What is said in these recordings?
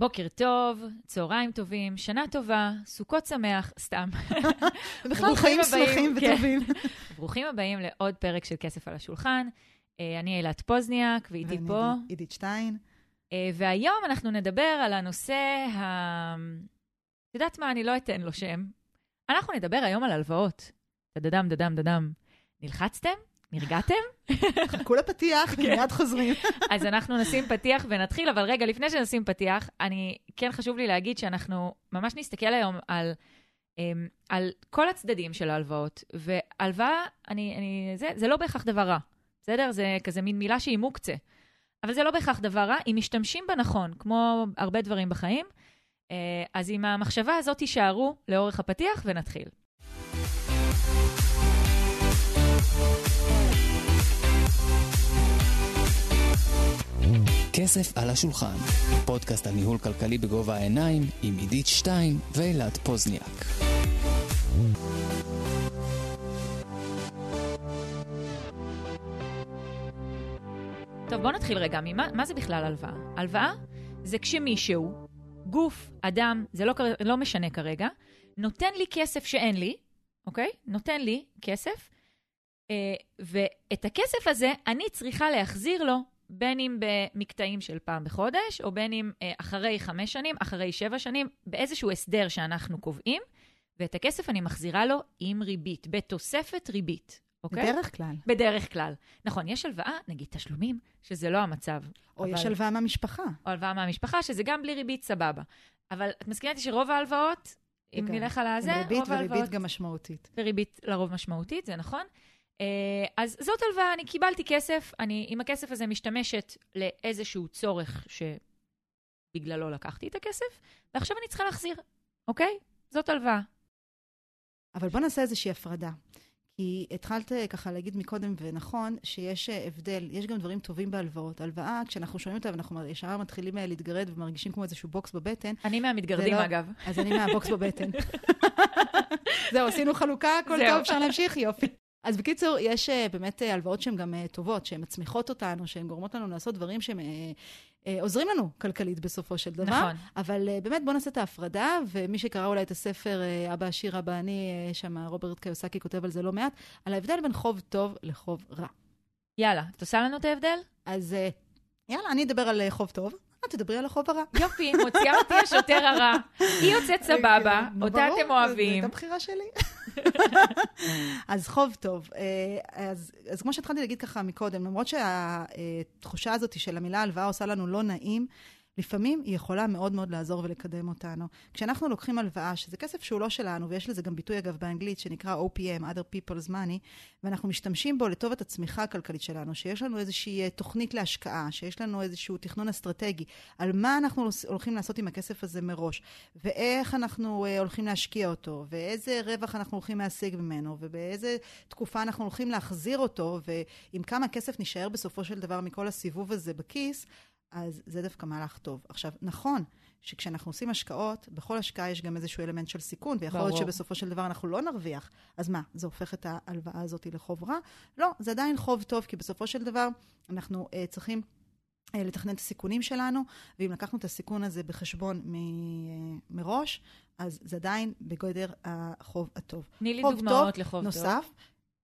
בוקר טוב, צהריים טובים, שנה טובה, סוכות שמח, סתם. ברוכים חיים הבאים, שמחים כן. וטובים. ברוכים הבאים לעוד פרק של כסף על השולחן. אה, אני אילת פוזניאק, ואיתי ואני פה. עידית- עידית שטיין. אה, והיום אנחנו נדבר על הנושא ה... את יודעת מה? אני לא אתן לו שם. אנחנו נדבר היום על הלוואות. דדדם, דדם, דדם. נלחצתם? נרגעתם? חכו לפתיח, כן. מיד חוזרים. אז אנחנו נשים פתיח ונתחיל, אבל רגע, לפני שנשים פתיח, אני, כן חשוב לי להגיד שאנחנו ממש נסתכל היום על, אמ, על כל הצדדים של ההלוואות, והלוואה, אני, אני, זה, זה לא בהכרח דבר רע, בסדר? זה כזה מין מילה שהיא מוקצה. אבל זה לא בהכרח דבר רע, אם משתמשים בה נכון, כמו הרבה דברים בחיים. אה, אז עם המחשבה הזאת תישארו לאורך הפתיח ונתחיל. כסף על השולחן, פודקאסט על ניהול כלכלי בגובה העיניים עם עידית שטיין ואילת פוזניאק. טוב, בואו נתחיל רגע. ממה, מה זה בכלל הלוואה? הלוואה זה כשמישהו, גוף, אדם, זה לא, לא משנה כרגע, נותן לי כסף שאין לי, אוקיי? נותן לי כסף, אה, ואת הכסף הזה אני צריכה להחזיר לו, בין אם במקטעים של פעם בחודש, או בין אם אה, אחרי חמש שנים, אחרי שבע שנים, באיזשהו הסדר שאנחנו קובעים, ואת הכסף אני מחזירה לו עם ריבית, בתוספת ריבית, אוקיי? בדרך כלל. בדרך כלל. נכון, יש הלוואה, נגיד תשלומים, שזה לא המצב. או אבל- יש הלוואה מהמשפחה. או הלוואה מהמשפחה, שזה גם בלי ריבית, סבבה. אבל את מסכימה איתי שרוב ההלוואות, אם לגמרי. נלך על הזה, עם ריבית רוב וריבית ההלוואות, גם משמעותית. וריבית לרוב משמעותית, זה נכון. אה, אז זאת הלוואה, אני קיבלתי כסף, אני עם הכסף הזה משתמשת לאיזשהו צורך שבגללו לקחתי את הכסף, ועכשיו אני צריכה להחזיר, אוקיי? זאת הלוואה. אבל בוא נעשה איזושהי הפרדה. כי התחלת אה, ככה להגיד מקודם, ונכון, שיש אה, הבדל, יש גם דברים טובים בהלוואות. הלוואה, כשאנחנו שומעים אותה ואנחנו ישר מתחילים להתגרד ומרגישים כמו איזשהו בוקס בבטן, אני מהמתגרדים, לא- אגב. אז אני מהבוקס בבטן. זהו, עשינו חלוקה, הכל. טוב, אפשר להמשיך, יופי. אז בקיצור, יש אה, באמת אה, הלוואות שהן גם אה, טובות, שהן מצמיחות אותנו, שהן גורמות לנו לעשות דברים שהם עוזרים לנו כלכלית בסופו של דבר. נכון. אבל באמת, בואו נעשה את ההפרדה, ומי שקרא אולי את הספר אבא עשיר, אבא אני, אה, שם רוברט קיוסקי כותב על זה לא מעט, על ההבדל בין חוב טוב לחוב רע. יאללה, את עושה לנו את ההבדל? אז יאללה, אני אדבר על חוב טוב, את תדברי על החוב הרע. יופי, מוציאה אותי השוטר הרע. היא יוצאת סבבה, נו, אותה ברור, אתם זו אוהבים. הייתה בחירה שלי. אז חוב טוב. אה, אז, אז כמו שהתחלתי להגיד ככה מקודם, למרות שהתחושה הזאת של המילה הלוואה עושה לנו לא נעים, לפעמים היא יכולה מאוד מאוד לעזור ולקדם אותנו. כשאנחנו לוקחים הלוואה, שזה כסף שהוא לא שלנו, ויש לזה גם ביטוי אגב באנגלית שנקרא OPM, other people's money, ואנחנו משתמשים בו לטובת הצמיחה הכלכלית שלנו, שיש לנו איזושהי אה, תוכנית להשקעה, שיש לנו איזשהו תכנון אסטרטגי, על מה אנחנו הולכים לעשות עם הכסף הזה מראש, ואיך אנחנו אה, הולכים להשקיע אותו, ואיזה רווח אנחנו הולכים להשיג ממנו, ובאיזה תקופה אנחנו הולכים להחזיר אותו, ועם כמה כסף נשאר בסופו של דבר מכל הסיבוב הזה בכיס, אז זה דווקא מהלך טוב. עכשיו, נכון שכשאנחנו עושים השקעות, בכל השקעה יש גם איזשהו אלמנט של סיכון, ויכול להיות. שבסופו של דבר אנחנו לא נרוויח. אז מה, זה הופך את ההלוואה הזאת לחוב רע? לא, זה עדיין חוב טוב, כי בסופו של דבר אנחנו uh, צריכים uh, לתכנן את הסיכונים שלנו, ואם לקחנו את הסיכון הזה בחשבון מ, uh, מראש, אז זה עדיין בגדר החוב הטוב. תני לי דוגמאות טוב, לחוב טוב. נוסף,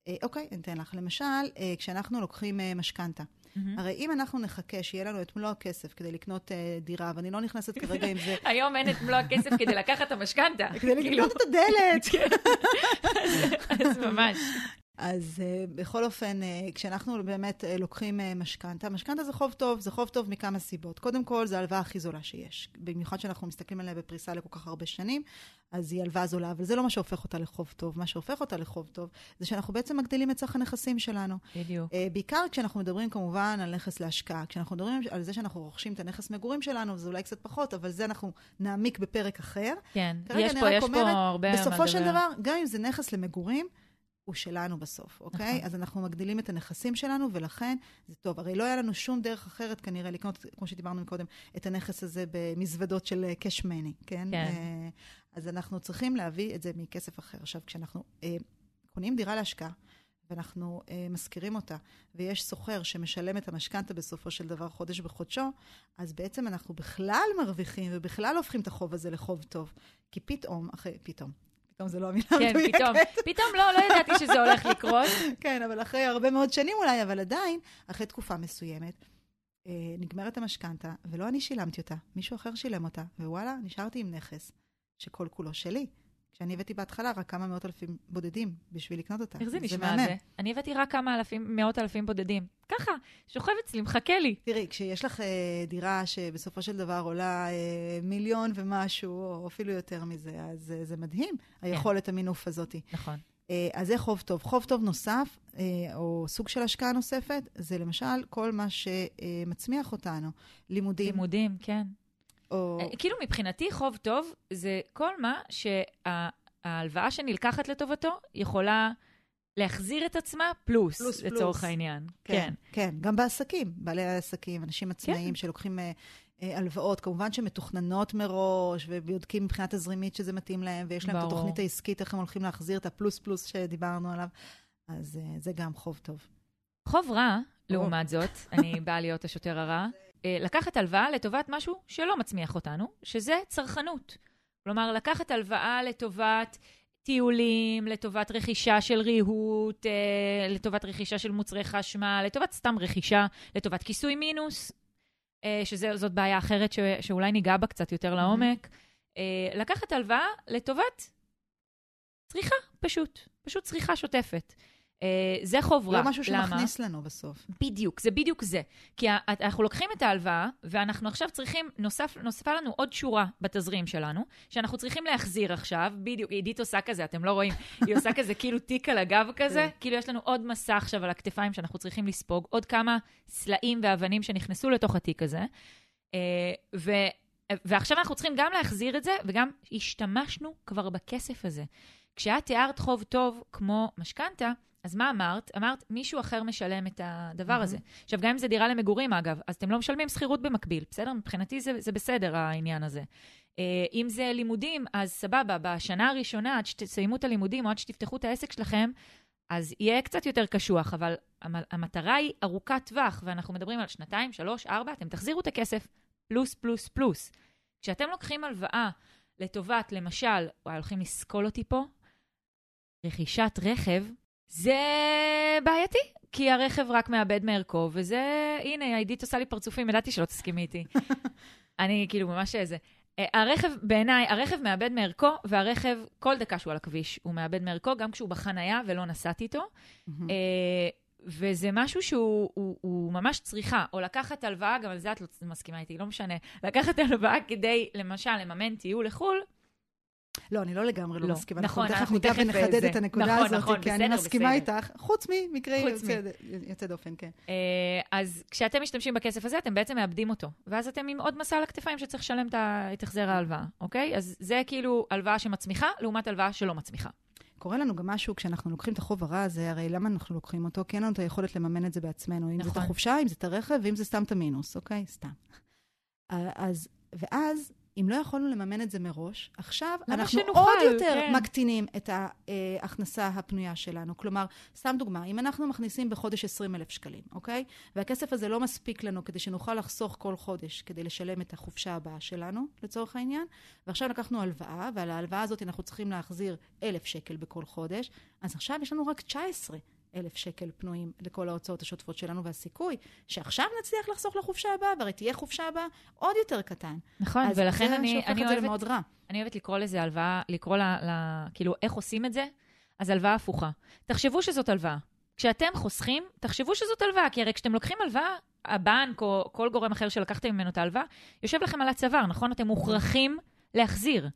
אה, אוקיי, אני אתן לך. למשל, אה, כשאנחנו לוקחים אה, משכנתה, מהמם. הרי אם אנחנו נחכה שיהיה לנו את מלוא הכסף כדי לקנות אה, דירה, ואני לא נכנסת כרגע עם זה, היום אין את מלוא הכסף כדי לקחת את המשכנתה. כדי כאילו, לקנות את הדלת. אז ממש. אז uh, בכל אופן, uh, כשאנחנו באמת uh, לוקחים uh, משכנתה, משכנתה זה חוב טוב, זה חוב טוב מכמה סיבות. קודם כל, זו ההלוואה הכי זולה שיש. במיוחד שאנחנו מסתכלים עליה בפריסה לכל כך הרבה שנים, אז היא הלוואה זולה, אבל זה לא מה שהופך אותה לחוב טוב. מה שהופך אותה לחוב טוב, זה שאנחנו בעצם מגדילים את סך הנכסים שלנו. בדיוק. Uh, בעיקר כשאנחנו מדברים כמובן על נכס להשקעה. כשאנחנו מדברים על זה שאנחנו רוכשים את הנכס מגורים שלנו, זה אולי קצת פחות, אבל זה אנחנו נעמיק בפרק אחר. כן, יש פה, יש פה הרבה מה לדבר. בסופו של דבר, גם אם זה נכס למגורים, הוא שלנו בסוף, אוקיי? נכון. אז אנחנו מגדילים את הנכסים שלנו, ולכן זה טוב. הרי לא היה לנו שום דרך אחרת כנראה לקנות, כמו שדיברנו מקודם, את הנכס הזה במזוודות של cash money, כן? כן. אה, אז אנחנו צריכים להביא את זה מכסף אחר. עכשיו, כשאנחנו אה, קונים דירה להשקעה, ואנחנו אה, משכירים אותה, ויש סוחר שמשלם את המשכנתה בסופו של דבר חודש בחודשו, אז בעצם אנחנו בכלל מרוויחים ובכלל הופכים את החוב הזה לחוב טוב. כי פתאום, אחרי, פתאום, פתאום זה לא המילה כן, המדויקת. פתאום, פתאום לא, לא ידעתי שזה הולך לקרות. כן, אבל אחרי הרבה מאוד שנים אולי, אבל עדיין, אחרי תקופה מסוימת, אה, נגמרת המשכנתה, ולא אני שילמתי אותה, מישהו אחר שילם אותה, ווואלה, נשארתי עם נכס שכל כולו שלי. כשאני הבאתי בהתחלה רק כמה מאות אלפים בודדים בשביל לקנות אותה. איך זה נשמע. זה? אני הבאתי רק כמה אלפים, מאות אלפים בודדים. ככה, שוכב אצלי, מחכה לי. תראי, כשיש לך אה, דירה שבסופו של דבר עולה אה, מיליון ומשהו, או אפילו יותר מזה, אז אה, זה מדהים, היכולת המינוף הזאת. נכון. אה, אז זה חוב טוב. חוב טוב נוסף, אה, או סוג של השקעה נוספת, זה למשל כל מה שמצמיח אותנו. לימודים, לימודים, כן. או... אה, כאילו מבחינתי חוב טוב זה כל מה שההלוואה שנלקחת לטובתו יכולה להחזיר את עצמה פלוס, פלוס, לצורך פלוס. העניין. כן, כן. כן, גם בעסקים, בעלי העסקים, אנשים עצמאיים שלוקחים אה, אה, הלוואות, כמובן שמתוכננות מראש, ובודקים מבחינה תזרימית שזה מתאים להם, ויש להם את ברור. התוכנית העסקית, איך הם הולכים להחזיר את הפלוס-פלוס שדיברנו עליו, אז זה גם חוב טוב. חוב רע, לעומת זאת, אני באה להיות השוטר הרע, לקחת הלוואה לטובת משהו שלא מצמיח אותנו, שזה צרכנות. כלומר, לקחת הלוואה לטובת טיולים, לטובת רכישה של ריהוט, אה, לטובת רכישה של מוצרי חשמל, לטובת סתם רכישה, לטובת כיסוי מינוס, אה, שזאת בעיה אחרת ש, שאולי ניגע בה קצת יותר לעומק. אה, לקחת הלוואה לטובת צריכה, פשוט. פשוט צריכה שוטפת. אה, זה חוב רע. לא משהו למה? שמכניס לנו בסוף. בדיוק, זה בדיוק זה. כי אנחנו לוקחים את ההלוואה, ואנחנו עכשיו צריכים, נוסף, נוספה לנו עוד שורה בתזרים שלנו, שאנחנו צריכים להחזיר עכשיו, בדיוק, עידית עושה כזה, אתם לא רואים, היא עושה כזה כאילו תיק על הגב כזה, כן. כאילו יש לנו עוד מסע עכשיו על הכתפיים שאנחנו צריכים לספוג, עוד כמה סלעים ואבנים שנכנסו לתוך התיק הזה. אה, ו... ועכשיו אנחנו צריכים גם להחזיר את זה, וגם השתמשנו כבר בכסף הזה. כשאת תיארת חוב טוב כמו משכנתה, אז מה אמרת? אמרת, מישהו אחר משלם את הדבר מהמם. הזה. עכשיו, גם אם זה דירה למגורים, אגב, אז אתם לא משלמים שכירות במקביל, בסדר? מבחינתי זה, זה בסדר, העניין הזה. אה, אם זה לימודים, אז סבבה, בשנה הראשונה, עד שתסיימו את הלימודים או עד שתפתחו את העסק שלכם, אז יהיה קצת יותר קשוח, אבל המ- המטרה היא ארוכת טווח, ואנחנו מדברים על שנתיים, שלוש, ארבע, אתם תחזירו את הכסף פלוס, פלוס, פלוס. כשאתם לוקחים הלוואה לטובת, למשל, וואי, הולכים לסקול אותי פה, רכישת רכב, זה בעייתי, כי הרכב רק מאבד מערכו, וזה, הנה, עידית עושה לי פרצופים, ידעתי שלא תסכימי איתי. אני כאילו ממש איזה. אה, הרכב, בעיניי, הרכב מאבד מערכו, והרכב, כל דקה שהוא על הכביש, הוא מאבד מערכו, גם כשהוא בחנייה ולא נסעתי איתו. אה, וזה משהו שהוא הוא, הוא ממש צריכה, או לקחת הלוואה, גם על זה את לא מסכימה איתי, לא משנה. לקחת הלוואה כדי, למשל, לממן טיול לחו"ל, לא, אני לא לגמרי לא לא. מסכימה. נכון, אנחנו אנחנו תכף ונחדד זה. את הנקודה נכון, הזאת, נכון, כי אני בסדר, מסכימה בסדר. איתך, חוץ ממקרה חוץ יוצא יוצא דופן, כן. אה, אז כשאתם משתמשים בכסף הזה, אתם בעצם מאבדים אותו. ואז אתם עם עוד מסע על הכתפיים שצריך לשלם את החזר ההלוואה, אוקיי? אז זה כאילו הלוואה שמצמיחה, לעומת הלוואה שלא מצמיחה. קורה לנו גם משהו כשאנחנו לוקחים את החוב הרע הזה, הרי למה אנחנו לוקחים אותו? כי אין לנו את היכולת לממן את זה בעצמנו. אם זה את נכון. החופשה, אם זה את הרכב, ואם זה סתם את המינוס, אוקיי? סתם. אה, אז, ואז, אם לא יכולנו לממן את זה מראש, עכשיו אנחנו שנוכל? עוד יותר כן. מקטינים את ההכנסה הפנויה שלנו. כלומר, סתם דוגמה, אם אנחנו מכניסים בחודש 20 אלף שקלים, אוקיי? והכסף הזה לא מספיק לנו כדי שנוכל לחסוך כל חודש כדי לשלם את החופשה הבאה שלנו, לצורך העניין, ועכשיו לקחנו הלוואה, ועל ההלוואה הזאת אנחנו צריכים להחזיר אלף שקל בכל חודש, אז עכשיו יש לנו רק 19 אלף שקל פנויים לכל ההוצאות השוטפות שלנו, והסיכוי שעכשיו נצליח לחסוך לחופשה הבאה, והרי תהיה חופשה הבאה עוד יותר קטן. נכון, ולכן זה אני, אני אוהבת... למאוד רע. אני אוהבת לקרוא לזה הלוואה, לקרוא לה, לה, כאילו, איך עושים את זה? אז הלוואה הפוכה. תחשבו שזאת הלוואה. כשאתם חוסכים, תחשבו שזאת הלוואה, כי הרי כשאתם לוקחים הלוואה, הבנק או כל גורם אחר שלקחתם ממנו את ההלוואה, יושב לכם על הצוואר, נכון? אתם מוכרחים להחזיר.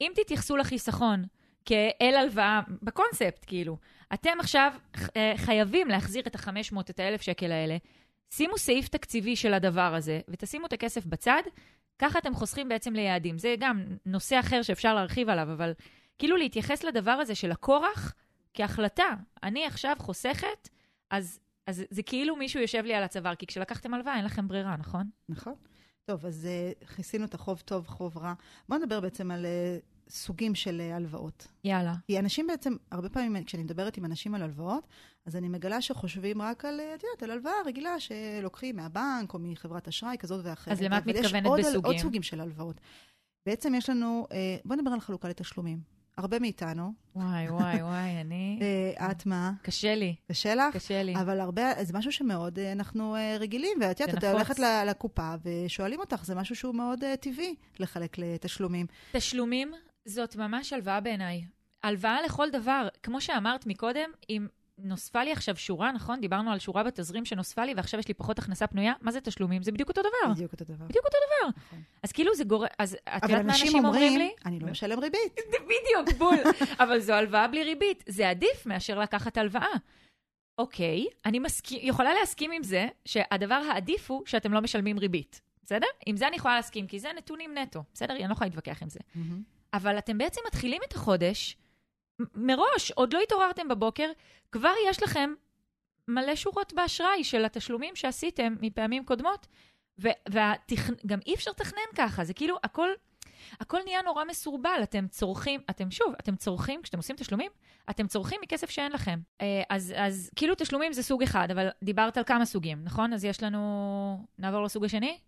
אם תתייחסו לחיסכון כאל הלוואה, בקונספט, כאילו, אתם עכשיו אה, חייבים להחזיר את ה-500, את ה-1,000 שקל האלה, שימו סעיף תקציבי של הדבר הזה, ותשימו את הכסף בצד, ככה אתם חוסכים בעצם ליעדים. זה גם נושא אחר שאפשר להרחיב עליו, אבל כאילו להתייחס לדבר הזה של הכורח כהחלטה. אני עכשיו חוסכת, אז, אז זה כאילו מישהו יושב לי על הצוואר, כי כשלקחתם הלוואה אין לכם ברירה, נכון? נכון. טוב, אז uh, כיסינו את החוב טוב, חוב רע. בואו נדבר בעצם על uh, סוגים של אה, הלוואות. יאללה. כי אנשים בעצם, הרבה פעמים כשאני מדברת עם אנשים על הלוואות, אז אני מגלה שחושבים רק על, אה, את יודעת, על הלוואה רגילה שלוקחים מהבנק או מחברת אשראי כזאת ואחרת. אז למה את מתכוונת יש בסוגים? עוד, עוד סוגים של הלוואות. בעצם יש לנו, אה, בוא נדבר על חלוקה לתשלומים. הרבה מאיתנו, וואי, וואי, וואי, אני... את מה? קשה לי, קשה לך? קשה לי. אבל הרבה, זה משהו שמאוד אנחנו רגילים, ואת יודעת, את. הולכת לקופה ושואלים אותך, זה משהו שהוא מאוד טבעי לחלק לתשלומים. תשלומים זאת ממש הלוואה בעיניי. הלוואה לכל דבר. כמו שאמרת מקודם, אם נוספה לי עכשיו שורה, נכון? דיברנו על שורה בתזרים שנוספה לי, ועכשיו יש לי פחות הכנסה פנויה, מה זה תשלומים? זה בדיוק אותו דבר. בדיוק אותו דבר. בדיוק אותו דבר. נכון. אז כאילו זה גורם... אז את יודעת מה אנשים אומרים אומרים, לי? אני לא משלם ריבית. בדיוק, בול. אבל זו הלוואה בלי ריבית. זה עדיף מאשר לקחת הלוואה. אוקיי, אני מסכי, יכולה להסכים עם זה שהדבר העדיף הוא שאתם לא משלמים ריבית. בסדר? עם זה אני יכולה להסכים, כי זה נתונים נטו. בסדר? אני לא יכולה להתווכח עם זה. מהמם. אבל אתם בעצם מתחילים את החודש, מראש, עוד לא התעוררתם בבוקר, כבר יש לכם מלא שורות באשראי של התשלומים שעשיתם מפעמים קודמות, וגם אי אפשר לתכנן ככה, זה כאילו הכל, הכל נהיה נורא מסורבל, אתם צורכים, אתם שוב, אתם צורכים, כשאתם עושים תשלומים, אתם צורכים מכסף שאין לכם. אה, אז, אז כאילו תשלומים זה סוג אחד, אבל דיברת על כמה סוגים, נכון? אז יש לנו... נעבור לסוג השני?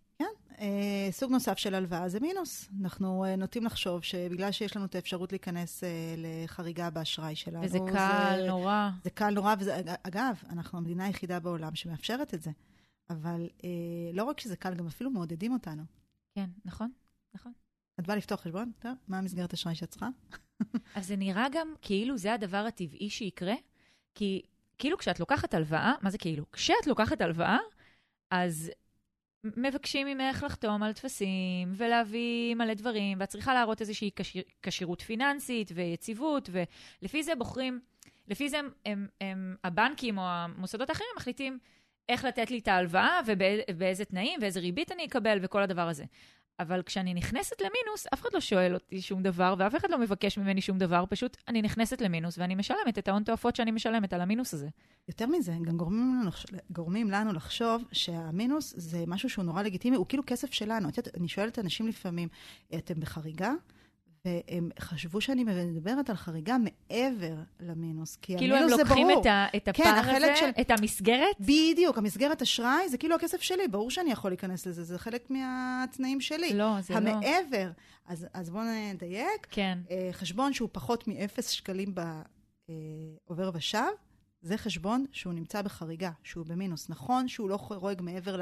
אה, סוג נוסף של הלוואה זה מינוס. אנחנו אה, נוטים לחשוב שבגלל שיש לנו את האפשרות להיכנס אה, לחריגה באשראי שלנו, וזה קל, זה, נורא. זה קל נורא, וזה, אגב, אנחנו המדינה היחידה בעולם שמאפשרת את זה. אבל אה, לא רק שזה קל, גם אפילו מעודדים אותנו. כן, נכון? נכון. את באה לפתוח חשבון? טוב, מה המסגרת אשראי שאת צריכה? אז זה נראה גם כאילו זה הדבר הטבעי שיקרה, כי כאילו כשאת לוקחת הלוואה, מה זה כאילו? כשאת לוקחת הלוואה, אז מבקשים ממך לחתום על טפסים ולהביא מלא דברים, ואת צריכה להראות איזושהי כשיר, כשירות פיננסית ויציבות, ולפי זה בוחרים, לפי זה הם, הם, הם, הבנקים או המוסדות האחרים מחליטים איך לתת לי את ההלוואה ובאיזה תנאים ואיזה ריבית אני אקבל וכל הדבר הזה. אבל כשאני נכנסת למינוס, אף אחד לא שואל אותי שום דבר, ואף אחד לא מבקש ממני שום דבר, פשוט אני נכנסת למינוס ואני משלמת את ההון תועפות שאני משלמת על המינוס הזה. יותר מזה, גם גורמים לנו, גורמים לנו לחשוב שהמינוס זה משהו שהוא נורא לגיטימי, הוא כאילו כסף שלנו. את יודעת, אני שואלת אנשים לפעמים, אתם בחריגה? והם חשבו שאני מדברת על חריגה מעבר למינוס, כי כאילו הם המינוס זה לוקחים ברור. את, ה, את כן, הפער החלק הזה, של- את המסגרת, בדיוק, המסגרת אשראי זה כאילו הכסף שלי, ברור שאני יכול להיכנס לזה, זה חלק מהתנאים שלי. לא, זה לא. המעבר, אז, אז בואו נדייק, כן. אה, חשבון שהוא פחות מאפס שקלים בעובר ושב, זה חשבון שהוא נמצא בחריגה, שהוא במינוס. נכון שהוא לא חורג מעבר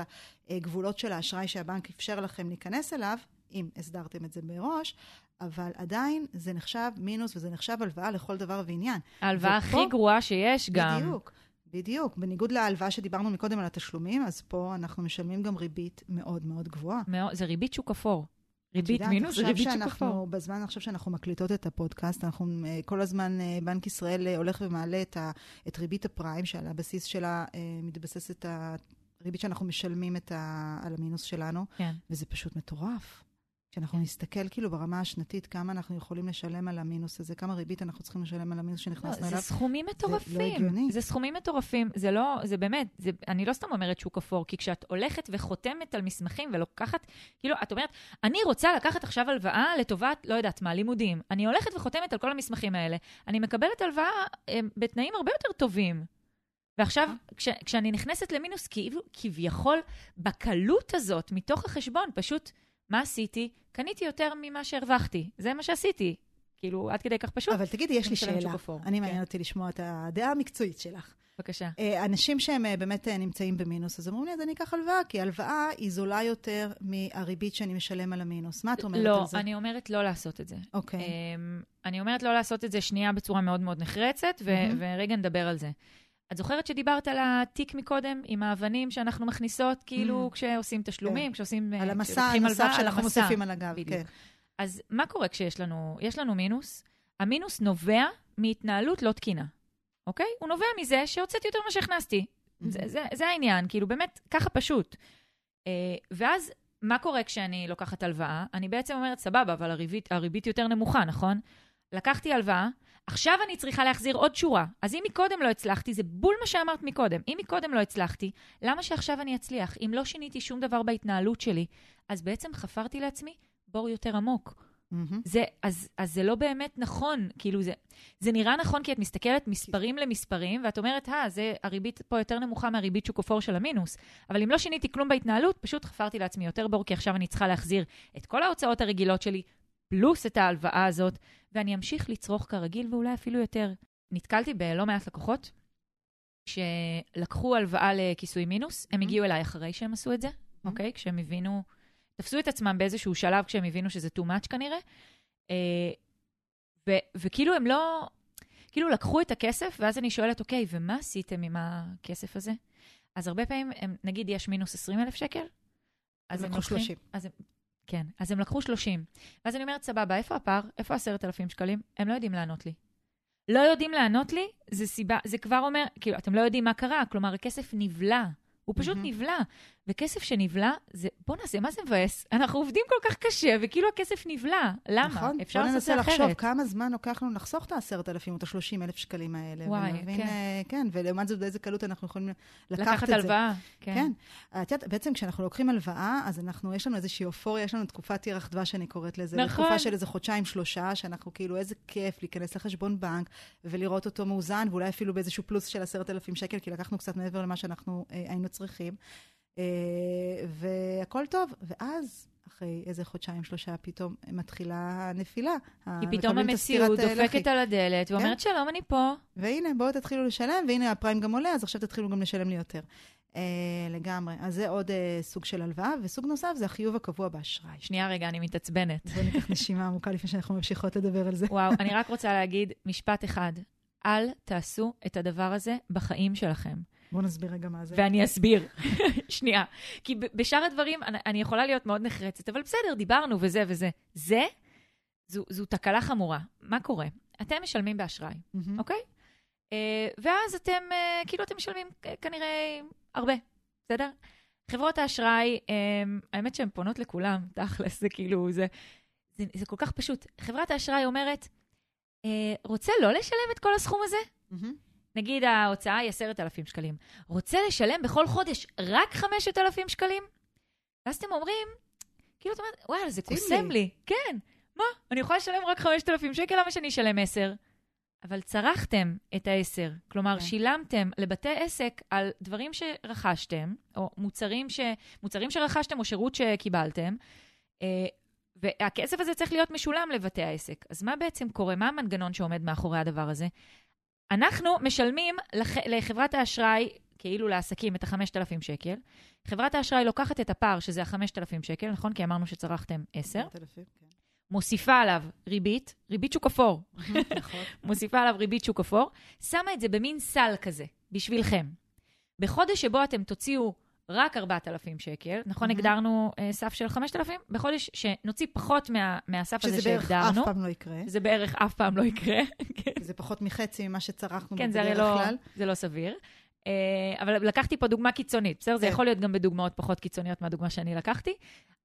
לגבולות של האשראי שהבנק אפשר לכם להיכנס אליו, אם הסדרתם את זה מראש, אבל עדיין זה נחשב מינוס וזה נחשב הלוואה לכל דבר ועניין. ההלוואה ופה- הכי גרועה שיש גם. בדיוק, בדיוק. בניגוד להלוואה שדיברנו מקודם על התשלומים, אז פה אנחנו משלמים גם ריבית מאוד מאוד גבוהה. מאוד, זה ריבית שוק אפור. ריבית יודעת, מינוס זה ריבית שוק אפור. בזמן עכשיו שאנחנו מקליטות את הפודקאסט, אנחנו אה, כל הזמן, אה, בנק ישראל אה, הולך ומעלה את, ה, את ריבית הפריים, שעל הבסיס שלה מתבססת הריבית שאנחנו משלמים את ה, על המינוס שלנו, כן. וזה פשוט מטורף. כשאנחנו נסתכל כאילו ברמה השנתית, כמה אנחנו יכולים לשלם על המינוס הזה, כמה ריבית אנחנו צריכים לשלם על המינוס לא, שנכנסנו זה אליו. סכומים מטורפים. הגיוני. זה סכומים מטורפים. זה לא, זה באמת, זה, אני לא סתם אומרת שוק אפור, כי כשאת הולכת וחותמת על מסמכים ולוקחת, כאילו, את אומרת, אני רוצה לקחת עכשיו הלוואה לטובת, לא יודעת מה, לימודים. אני הולכת וחותמת על כל המסמכים האלה. אני מקבלת הלוואה אה, בתנאים הרבה יותר טובים. ועכשיו, כש, כשאני נכנסת למינוס, כאילו, כביכול, בקלות הזאת, מתוך החשבון, פשוט, מה עשיתי? קניתי יותר ממה שהרווחתי. זה מה שעשיתי. כאילו, עד כדי כך פשוט. אבל תגידי, יש לי שאלה. אני כן. מעניין אותי לשמוע את הדעה המקצועית שלך. בבקשה. אה, אנשים שהם אה, באמת אה, נמצאים במינוס, אז אומרים לי, אז אני אקח הלוואה, כי הלוואה היא זולה יותר מהריבית שאני משלם על המינוס. מה את אומרת לא, על זה? אני אומרת לא לעשות את זה. אוקיי. אמ, אני אומרת לא לעשות את זה שנייה בצורה מאוד מאוד נחרצת, ו- מהמם. ורגע נדבר על זה. את זוכרת שדיברת על התיק מקודם, עם האבנים שאנחנו מכניסות, כאילו, Mhm. כשעושים תשלומים, כשעושים... על אה, המסע כשלוקחים הנוסף על שאנחנו המסע. מוסיפים על הגב, בדיוק. כן. אז מה קורה כשיש לנו, יש לנו מינוס? המינוס נובע מהתנהלות לא תקינה, אוקיי? הוא נובע מזה שהוצאתי יותר ממה שהכנסתי. זה, זה, זה העניין, כאילו באמת, ככה פשוט. אה, ואז, מה קורה כשאני לוקחת הלוואה? אני בעצם אומרת, סבבה, אבל הריבית, הריבית יותר נמוכה, נכון? לקחתי הלוואה, עכשיו אני צריכה להחזיר עוד שורה. אז אם מקודם לא הצלחתי, זה בול מה שאמרת מקודם. אם מקודם לא הצלחתי, למה שעכשיו אני אצליח? אם לא שיניתי שום דבר בהתנהלות שלי, אז בעצם חפרתי לעצמי בור יותר עמוק. מהמם. זה, אז, אז זה לא באמת נכון, כאילו זה, זה נראה נכון כי את מסתכלת מספרים למספרים, ואת אומרת, אה, זה, הריבית פה יותר נמוכה מהריבית שוק אפור של המינוס. אבל אם לא שיניתי כלום בהתנהלות, פשוט חפרתי לעצמי יותר בור, כי עכשיו אני צריכה להחזיר את כל ההוצאות הרגילות שלי, פלוס את ההלוואה הזאת, ואני אמשיך לצרוך כרגיל, ואולי אפילו יותר. נתקלתי בלא מעט לקוחות שלקחו הלוואה לכיסוי מינוס, הם. הגיעו אליי אחרי שהם עשו את זה, אוקיי? כשהם הבינו, תפסו את עצמם באיזשהו שלב כשהם הבינו שזה too much כנראה, אה, ו- וכאילו הם לא, כאילו לקחו את הכסף, ואז אני שואלת, אוקיי, ומה עשיתם עם הכסף הזה? אז הרבה פעמים, הם, נגיד יש מינוס 20 אלף שקל, אז הם הם לוקחים... 30. אז הם, כן, אז הם לקחו 30. ואז אני אומרת, סבבה, איפה הפער? איפה 10,000 שקלים? הם לא יודעים לענות לי. לא יודעים לענות לי, זה סיבה, זה כבר אומר, כאילו, אתם לא יודעים מה קרה, כלומר, הכסף נבלע. הוא פשוט מהמם. נבלע. וכסף שנבלע, זה, בואנה, זה מה זה מבאס? אנחנו עובדים כל כך קשה, וכאילו הכסף נבלע. למה? נכון? אפשר בוא לעשות את זה ננסה אחרת. לחשוב כמה זמן לוקח לנו לחסוך את ה-10,000 או את ה-30,000 שקלים האלה. וואי, ולהבין, כן. אה, כן, ולעומת זאת באיזה קלות אנחנו יכולים לקחת לקחת את זה. הלוואה. כן. כן. את יודעת, בעצם כשאנחנו לוקחים הלוואה, אז אנחנו, יש לנו איזושהי אופוריה, יש לנו תקופת ירח דבש, אני קוראת לזה. נכון. תקופה של איזה חודשיים, שלושה, שאנחנו כאילו, איזה כיף להיכנס לחשבון בנק ולראות אותו מאוזן, ואולי אפילו באיזשהו פלוס של עשרת אלפים שקל, כי לקחנו קצת מעבר למה שאנחנו אה, היינו צריכים. אה, והכל טוב. ואז, אחרי איזה חודשיים, שלושה, פתאום מתחילה הנפילה. כי פתאום המציאות דופקת על הדלת כן. ואומרת, שלום, אני פה. והנה, בואו תתחילו לשלם, והנה הפריים גם עולה, אז עכשיו תתחילו גם לשלם לי יותר. אה, לגמרי. אז זה עוד אה, סוג של הלוואה, וסוג נוסף זה החיוב הקבוע באשראי. שנייה, רגע, אני מתעצבנת. בואו ניקח נשימה עמוקה לפני שאנחנו ממשיכות לדבר על זה. וואו, אני רק רוצה להגיד משפט אחד. אל תעשו את הדבר הזה בחיים שלכם. בואו נסביר רגע מה זה. ואני אסביר. שנייה. כי בשאר הדברים אני, אני יכולה להיות מאוד נחרצת, אבל בסדר, דיברנו וזה וזה. זה, זו, זו תקלה חמורה. מה קורה? אתם משלמים באשראי, מהמם. אוקיי? אה, ואז אתם, אה, כאילו אתם משלמים אה, כנראה הרבה, בסדר? חברות האשראי, אה, האמת שהן פונות לכולם, תכלס, זה כאילו, זה, זה, זה כל כך פשוט. חברת האשראי אומרת, אה, רוצה לא לשלם את כל הסכום הזה? מהמם. נגיד ההוצאה היא 10,000 שקלים. רוצה לשלם בכל חודש רק 5,000 שקלים? ואז אתם אומרים, כאילו, את אומרת, וואלה, זה קוסם לי." כן, מה? אני יכולה לשלם רק 5,000 שקל, למה שאני אשלם 10? אבל צרכתם את ה-10. כלומר, כן. שילמתם לבתי עסק על דברים שרכשתם, או מוצרים, ש... מוצרים שרכשתם או שירות שקיבלתם, אה, והכסף הזה צריך להיות משולם לבתי העסק. אז מה בעצם קורה? מה המנגנון שעומד מאחורי הדבר הזה? אנחנו משלמים לח... לחברת האשראי, כאילו לעסקים, את ה-5,000 שקל. חברת האשראי לוקחת את הפער, שזה ה-5,000 שקל, נכון? כי אמרנו שצרכתם 10. 10,000, כן. מוסיפה עליו ריבית, ריבית שוק אפור, נכון. מוסיפה עליו ריבית שוק אפור, שמה את זה במין סל כזה, בשבילכם. בחודש שבו אתם תוציאו רק 4,000 שקל, נכון, מהמם. הגדרנו אה, סף של 5,000? בחודש שנוציא פחות מה, מהסף הזה שזה בערך שהגדרנו, אף פעם לא יקרה. זה בערך אף פעם לא יקרה. זה פחות מחצי ממה שצרכנו כן, בדרך לא, כלל. זה לא סביר. Uh, אבל לקחתי פה דוגמה קיצונית, בסדר? זה כן. יכול להיות גם בדוגמאות פחות קיצוניות מהדוגמה שאני לקחתי.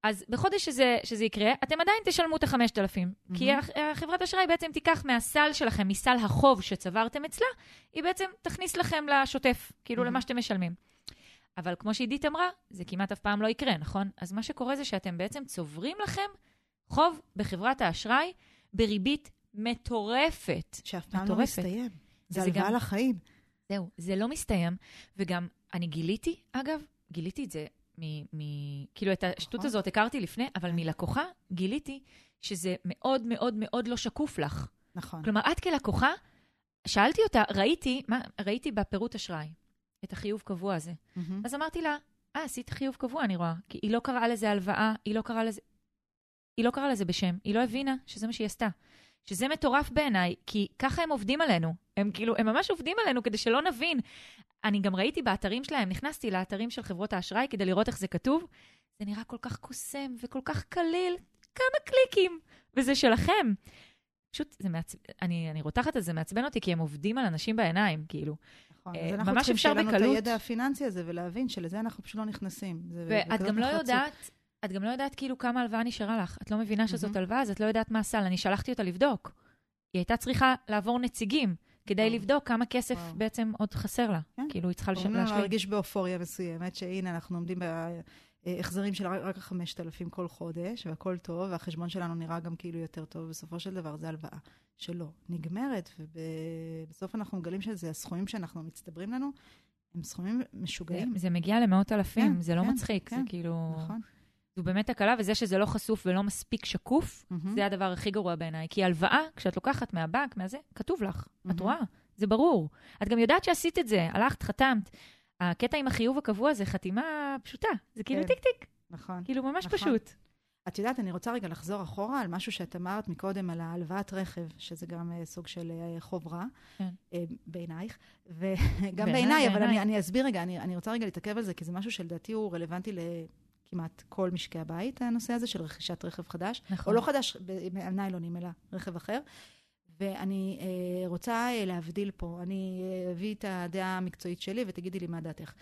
אז בחודש שזה, שזה יקרה, אתם עדיין תשלמו את ה-5,000. כי מהמם. הח- החברת אשראי בעצם תיקח מהסל שלכם, מסל החוב שצברתם אצלה, היא בעצם תכניס לכם לשוטף, כאילו מהמם. למה שאתם משלמים. אבל כמו שעידית אמרה, זה כמעט אף פעם לא יקרה, נכון? אז מה שקורה זה שאתם בעצם צוברים לכם חוב בחברת האשראי בריבית מטורפת. שאף פעם לא מטורפת. מסתיים. זה הלוואה גם- לחיים. זהו, זה לא מסתיים, וגם אני גיליתי, אגב, גיליתי את זה מ... מ- כאילו, את השטות נכון. הזאת הכרתי לפני, אבל מלקוחה גיליתי שזה מאוד מאוד מאוד לא שקוף לך. נכון. כלומר, את כלקוחה, שאלתי אותה, ראיתי, מה, ראיתי בפירוט אשראי את החיוב קבוע הזה. מהמם. אז אמרתי לה, אה, עשית חיוב קבוע, אני רואה. כי היא לא קראה לזה הלוואה, היא לא קראה לזה... היא לא קראה לזה בשם, היא לא הבינה שזה מה שהיא עשתה. שזה מטורף בעיניי, כי ככה הם עובדים עלינו. הם כאילו, הם ממש עובדים עלינו כדי שלא נבין. אני גם ראיתי באתרים שלהם, נכנסתי לאתרים של חברות האשראי כדי לראות איך זה כתוב. זה נראה כל כך קוסם וכל כך קליל, כמה קליקים, וזה שלכם. פשוט, זה מעצבן, אני, אני רותחת את זה, מעצבן אותי, כי הם עובדים על אנשים בעיניים, כאילו. נכון. אה, אז אנחנו ממש צריכים אפשר שיהיה לנו את בקלות. הידע הפיננסי הזה ולהבין שלזה אנחנו פשוט לא נכנסים. ואת גם לא. יודעת, את גם לא יודעת כאילו כמה הלוואה נשארה לך. את לא מבינה שזאת. הלוואה, אז את לא יודעת מה הסל. אני שלחתי אותה לבדוק. היא הייתה צריכה לעבור נציגים כדי. לבדוק כמה כסף. בעצם עוד חסר לה. כן. כאילו, היא צריכה לש- גורמים לנו להשלים. להרגיש באופוריה מסוימת, שהנה, אנחנו עומדים החזרים של רק 5,000 כל חודש, והכל טוב, והחשבון שלנו נראה גם כאילו יותר טוב, בסופו של דבר זה הלוואה שלא נגמרת, ובסוף אנחנו מגלים שזה הסכומים שאנחנו מצטברים לנו, הם סכומים משוגעים. זה, זה מגיע למאות אלפים, כן, זה לא כן, מצחיק, כן, זה כאילו... נכון. זו באמת הקלה, וזה שזה לא חשוף ולא מספיק שקוף, מהמם. זה הדבר הכי גרוע בעיניי. כי הלוואה, כשאת לוקחת מהבנק, מהזה, כתוב לך. את מהמם. רואה? זה ברור. את גם יודעת שעשית את זה, הלכת, חתמת. הקטע עם החיוב הקבוע זה חתימה פשוטה. זה כאילו כן. טיק טיק, נכון. כאילו ממש נכון. פשוט. את יודעת, אני רוצה רגע לחזור אחורה על משהו שאת אמרת מקודם, על ההלוואת רכב, שזה גם אה, סוג של אה, חוב רע, כן. אה, בעינייך, וגם בעיניי, בעיניי, אבל בעיניי. אני, אני אסביר רגע, אני, אני רוצה רגע להתעכב על זה, כי זה משהו שלדעתי הוא רלוונטי לכמעט כל משקי הבית, הנושא הזה של רכישת רכב חדש, נכון. או לא חדש על ניילונים, אלא רכב אחר. ואני אה, רוצה אה, להבדיל פה, אני אה, אביא את הדעה המקצועית שלי ותגידי לי מה דעתך.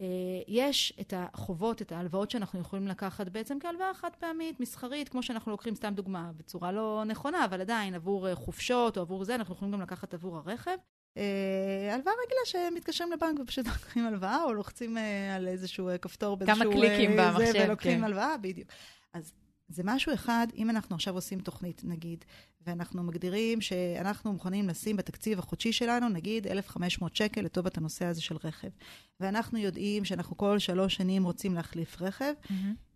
אה, יש את החובות, את ההלוואות שאנחנו יכולים לקחת בעצם כהלוואה חד פעמית, מסחרית, כמו שאנחנו לוקחים, סתם דוגמה, בצורה לא נכונה, אבל עדיין עבור אה, חופשות או עבור זה, אנחנו יכולים גם לקחת עבור הרכב. אה, הלוואה רגילה שמתקשרים לבנק ופשוט לוקחים הלוואה, או לוחצים אה, על איזשהו אה, כפתור באיזשהו... קליקים אה, במחשב, זה, ולוקחים כן. הלוואה, בדיוק. אז זה משהו אחד, אם אנחנו עכשיו עושים תוכנית, נגיד, ואנחנו מגדירים שאנחנו מוכנים לשים בתקציב החודשי שלנו, נגיד, 1,500 שקל לטובת הנושא הזה של רכב. ואנחנו יודעים שאנחנו כל שלוש שנים רוצים להחליף רכב.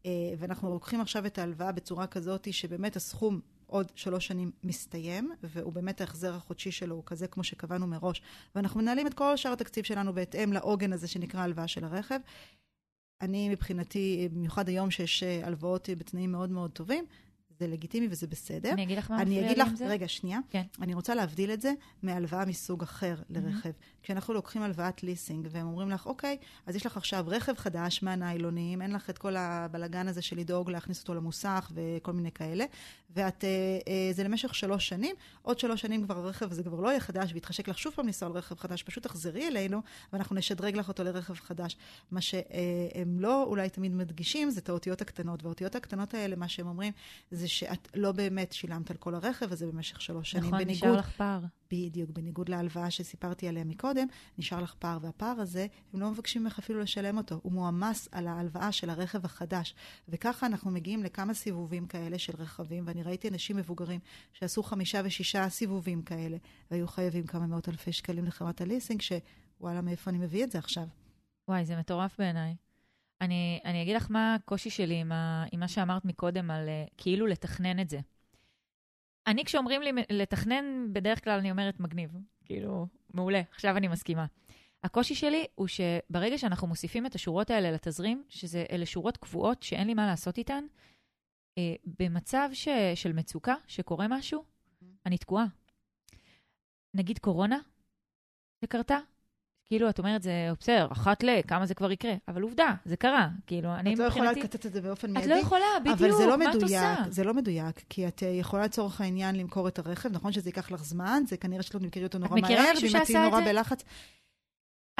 אה, ואנחנו לוקחים עכשיו את ההלוואה בצורה כזאת שבאמת הסכום עוד שלוש שנים מסתיים, והוא באמת ההחזר החודשי שלו הוא כזה כמו שקבענו מראש, ואנחנו מנהלים את כל שאר התקציב שלנו בהתאם לעוגן הזה שנקרא הלוואה של הרכב. אני מבחינתי, במיוחד היום שיש אה, הלוואות בתנאים מאוד מאוד טובים, זה לגיטימי וזה בסדר. אני אגיד לך מה מפריע לי לך, עם זה? רגע, שנייה. כן. אני רוצה להבדיל את זה מהלוואה מסוג אחר לרכב. כשאנחנו לוקחים הלוואת ליסינג, והם אומרים לך, אוקיי, אז יש לך עכשיו רכב חדש מהניילונים, אין לך את כל הבלגן הזה של לדאוג להכניס אותו למוסך וכל מיני כאלה, ואת, אה, אה, זה למשך שלוש שנים, עוד שלוש שנים כבר הרכב הזה כבר לא יהיה חדש, ויתחשק לך שוב פעם לנסוע על רכב חדש, פשוט תחזרי אלינו, ואנחנו נשדרג לך אותו לרכב חדש. מה שהם לא אולי תמיד מדגישים, זה את האותיות הקטנות, והאותיות הקטנות האלה, מה שהם אומרים, זה שאת לא באמת שילמת על כל הרכב הזה במשך שלוש שנים. נכון, נשאר בניגוד לך פער. בדיוק, בניגוד להלוואה שסיפרתי עליה מקודם, נשאר לך פער, והפער הזה, הם לא מבקשים ממך אפילו לשלם אותו, הוא מועמס על ההלוואה של הרכב החדש. וככה אנחנו מגיעים לכמה סיבובים כאלה של רכבים, ואני ראיתי אנשים מבוגרים שעשו חמישה ושישה סיבובים כאלה, והיו חייבים כמה מאות אלפי שקלים לחברת הליסינג, שוואלה, מאיפה אני מביא את זה עכשיו? וואי, זה מטורף בעיניי. אני, אני אגיד לך מה הקושי שלי עם, ה, עם מה שאמרת מקודם על uh, כאילו לתכנן את זה. אני, כשאומרים לי לתכנן, בדרך כלל אני אומרת מגניב. כאילו, מעולה, עכשיו אני מסכימה. הקושי שלי הוא שברגע שאנחנו מוסיפים את השורות האלה לתזרים, שזה אלה שורות קבועות שאין לי מה לעשות איתן, אה, במצב ש, של מצוקה, שקורה משהו, אני תקועה. נגיד קורונה שקרתה, כאילו, את אומרת, זה בסדר, אחת ל, כמה זה כבר יקרה? אבל עובדה, זה קרה. כאילו, אני את לא יכולה מבחינתי... לקטט את זה באופן את מיידי. לא יכולה, בדיוק, אבל זה לא את מדויק, עושה? זה לא מדויק, כי את אה, יכולה לצורך העניין למכור את הרכב, נכון שזה ייקח לך זמן, זה כנראה שאת לא מכירי אותו נורא מהר, ואם את תהיי את נורא? בלחץ,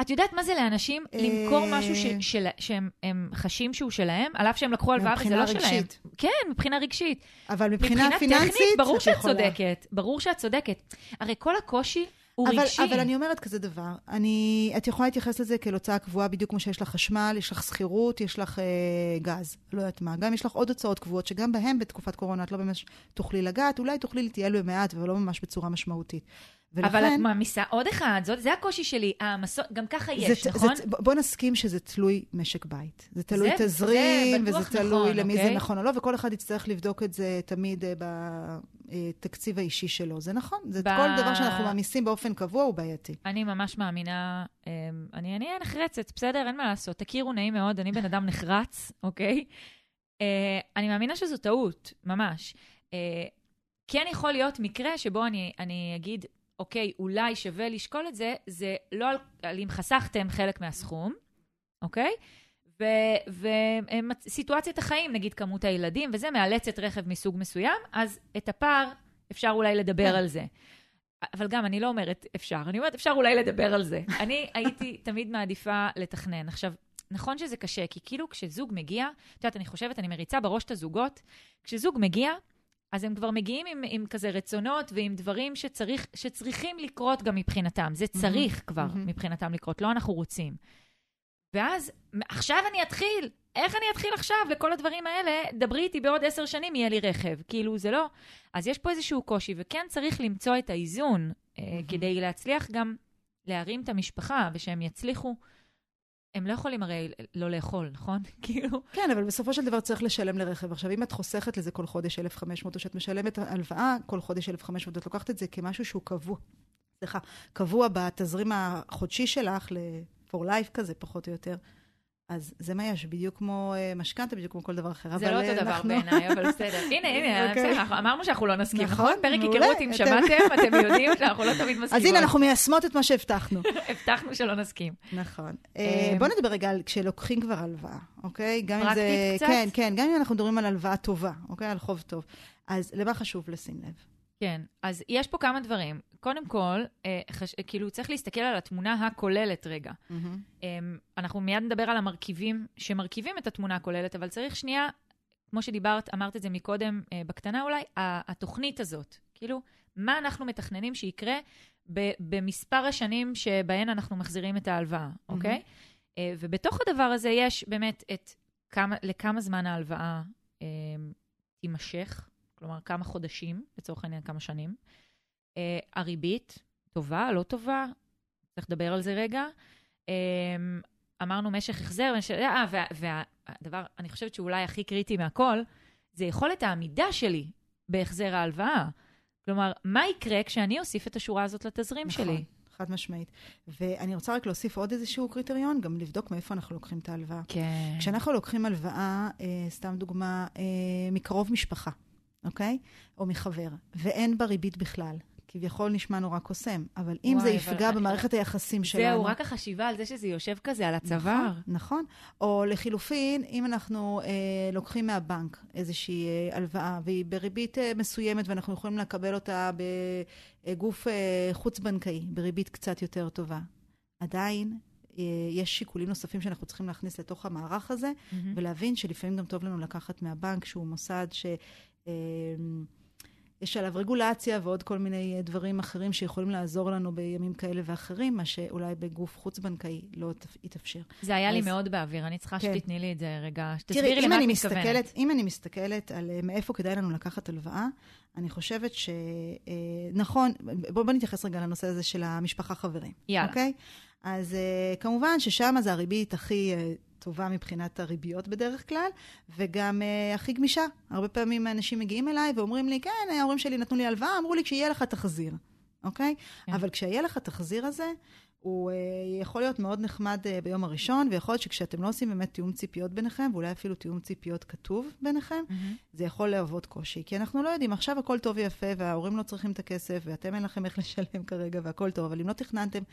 את יודעת מה זה לאנשים למכור אה, משהו ש, של, שהם הם חשים שהוא שלהם, על אף שהם לקחו הלוואה וזה מבחינה לא שלהם? רגשית. כן, מבחינה רגשית. אבל מבחינה מבחינה פיננסית, טכנית, ברור את שאת יכולה. צודקת. ברור שאת צודקת. הרי כל הקושי הוא אבל, רגשי. אבל אני אומרת כזה דבר, אני, את יכולה להתייחס לזה כאל הוצאה קבועה בדיוק כמו שיש לך חשמל, יש לך שכירות, יש לך אה, גז, לא יודעת מה. גם יש לך עוד הוצאות קבועות, שגם בהן בתקופת קורונה את לא ממש תוכלי לגעת, אולי תוכלי להתייעל במעט, אבל לא ממש בצורה משמעותית. אבל את מעמיסה עוד אחד, זאת, זה הקושי שלי. העמסות, גם ככה יש, זה, נכון? זה, בוא נסכים שזה תלוי משק בית. זה תלוי זה- תזרים, זה וזה תלוי נכון, למי אוקיי? זה נכון או לא, וכל אחד יצטרך לבדוק את זה תמיד אה, בתקציב האישי שלו. זה נכון, זה ב- כל דבר שאנחנו מעמיסים באופן קבוע הוא בעייתי. אני ממש מאמינה, אמ, אני אני אהיה נחרצת, בסדר? אין מה לעשות. תכירו, נעים מאוד, אני בן אדם נחרץ, אוקיי? אה, אני מאמינה שזו טעות, ממש. אה, כן יכול להיות מקרה שבו אני, אני אגיד, אוקיי, אולי שווה לשקול את זה, זה לא על, על אם חסכתם חלק מהסכום, אוקיי? וסיטואציית החיים, נגיד כמות הילדים וזה, מאלצת רכב מסוג מסוים, אז את הפער אפשר אולי לדבר כן. על זה. אבל גם, אני לא אומרת אפשר, אני אומרת אפשר אולי לדבר על זה. אני הייתי תמיד מעדיפה לתכנן. עכשיו, נכון שזה קשה, כי כאילו כשזוג מגיע, את יודעת, אני חושבת, אני מריצה בראש את הזוגות, כשזוג מגיע, אז הם כבר מגיעים עם, עם כזה רצונות ועם דברים שצריך, שצריכים לקרות גם מבחינתם. זה צריך כבר מהמם. מבחינתם לקרות, לא אנחנו רוצים. ואז, עכשיו אני אתחיל, איך אני אתחיל עכשיו לכל הדברים האלה? דברי איתי בעוד עשר שנים, יהיה לי רכב. כאילו, זה לא... אז יש פה איזשהו קושי, וכן צריך למצוא את האיזון mm-hmm. כדי להצליח גם להרים את המשפחה, ושהם יצליחו. הם לא יכולים הרי לא לאכול, נכון? כאילו... כן, אבל בסופו של דבר צריך לשלם לרכב. עכשיו, אם את חוסכת לזה כל חודש 1,500, או שאת משלמת הלוואה כל חודש 1,500, את לוקחת את זה כמשהו שהוא קבוע. סליחה, קבוע בתזרים החודשי שלך, ל-for life כזה, פחות או יותר. אז זה מה יש, בדיוק כמו uh, משכנתה, בדיוק כמו כל דבר אחר. זה לא אותו דבר בעיניי, אבל בסדר. הנה, הנה, אוקיי. אמרנו שאנחנו לא נסכים, נכון? נכון? פרק היכרות, אם שמעתם, אתם יודעים שאנחנו לא תמיד מסכימות. אז הנה, אנחנו מיישמות את מה שהבטחנו. הבטחנו שלא נסכים. נכון. אה, בואו נדבר רגע על כשלוקחים כבר הלוואה, אוקיי? פרקטית קצת? כן, כן, גם אם אנחנו מדברים על הלוואה טובה, אוקיי? על חוב טוב. אז למה חשוב לשים לב? כן, אז יש פה כמה דברים. קודם כל, אה, חש... כאילו, צריך להסתכל על התמונה הכוללת רגע. Mm-hmm. אה, אנחנו מיד נדבר על המרכיבים שמרכיבים את התמונה הכוללת, אבל צריך שנייה, כמו שדיברת, אמרת את זה מקודם, אה, בקטנה אולי, התוכנית הזאת. כאילו, מה אנחנו מתכננים שיקרה ב- במספר השנים שבהן אנחנו מחזירים את ההלוואה, mm-hmm. אוקיי? אה, ובתוך הדבר הזה יש באמת את כמה, לכמה זמן ההלוואה אה, תימשך. כלומר, כמה חודשים, לצורך העניין כמה שנים. Uh, הריבית, טובה, לא טובה, צריך לדבר על זה רגע. Um, אמרנו משך החזר, משך... אה, וה, והדבר, אני חושבת שאולי הכי קריטי מהכל, זה יכולת העמידה שלי בהחזר ההלוואה. כלומר, מה יקרה כשאני אוסיף את השורה הזאת לתזרים נכון. שלי? חד משמעית. ואני רוצה רק להוסיף עוד איזשהו קריטריון, גם לבדוק מאיפה אנחנו לוקחים את ההלוואה. כן. כשאנחנו לוקחים הלוואה, אה, סתם דוגמה, אה, מקרוב משפחה, אוקיי? או מחבר, ואין בה ריבית בכלל. כביכול נשמע נורא קוסם, אבל אם וואי, זה יפגע במערכת אני... היחסים שלנו... זהו, רק החשיבה על זה שזה יושב כזה על הצוואר. נכון, נכון. או לחילופין, אם אנחנו אה, לוקחים מהבנק איזושהי אה, הלוואה, והיא בריבית אה, מסוימת, ואנחנו יכולים לקבל אותה בגוף אה, חוץ-בנקאי, בריבית קצת יותר טובה, עדיין אה, יש שיקולים נוספים שאנחנו צריכים להכניס לתוך המערך הזה, mm-hmm. ולהבין שלפעמים גם טוב לנו לקחת מהבנק, שהוא מוסד ש... יש עליו רגולציה ועוד כל מיני אה, דברים אחרים שיכולים לעזור לנו בימים כאלה ואחרים, מה שאולי בגוף חוץ-בנקאי לא יתאפשר. זה היה אז... לי מאוד באוויר, אני צריכה כן. שתתני לי את זה רגע, שתסבירי לי מה את מתכוונת. אם אני מסתכלת על אה, מאיפה כדאי לנו לקחת הלוואה, אני חושבת שנכון, אה, בואו בוא נתייחס רגע לנושא הזה של המשפחה חברים. יאללה. אוקיי? אז כמובן ששם זה הריבית הכי טובה מבחינת הריביות בדרך כלל, וגם uh, הכי גמישה. הרבה פעמים אנשים מגיעים אליי ואומרים לי, כן, ההורים שלי נתנו לי הלוואה, אמרו לי, כשיהיה לך תחזיר, אוקיי? כן. אבל כשיהיה לך תחזיר הזה, הוא uh, יכול להיות מאוד נחמד ביום הראשון, ויכול להיות שכשאתם לא עושים באמת תיאום ציפיות ביניכם, ואולי אפילו תיאום ציפיות כתוב ביניכם, mm-hmm. זה יכול להוות קושי. כי אנחנו לא יודעים, עכשיו הכל טוב ויפה, וההורים לא צריכים את הכסף, ואתם אין לכם איך לשלם כרגע, והכל טוב, אבל אם לא תכננתם אה,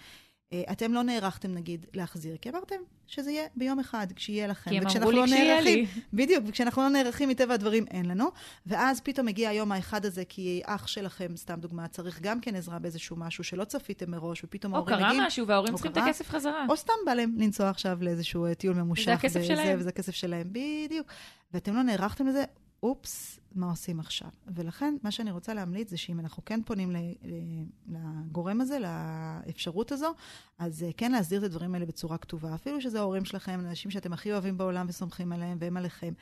אתם לא נערכתם, נגיד, להחזיר, כי אמרתם שזה יהיה ביום אחד, כשיהיה לכם. כי הם אמרו לי לא כשיהיה לי. בדיוק, וכשאנחנו לא נערכים מטבע הדברים, אין לנו. ואז פתאום מגיע היום האחד הזה, כי אח שלכם, סתם דוגמה, צריך גם כן עזרה באיזשהו משהו שלא צפיתם מראש, ופתאום ההורים מגיעים... או קרה משהו וההורים צריכים את הכסף חזרה. או סתם בא להם לנסוע עכשיו לאיזשהו אה, טיול ממושך. זה הכסף שלהם. וזה הכסף שלהם, בדיוק. ואתם לא נערכתם לזה, אופס, מה עושים עכשיו? ולכן, מה שאני רוצה להמליץ זה שאם אנחנו כן פונים לגורם הזה, לאפשרות הזו, אז אה, כן להסדיר את הדברים האלה בצורה כתובה. אפילו שזה ההורים שלכם, אנשים שאתם הכי אוהבים בעולם וסומכים עליהם, והם עליכם.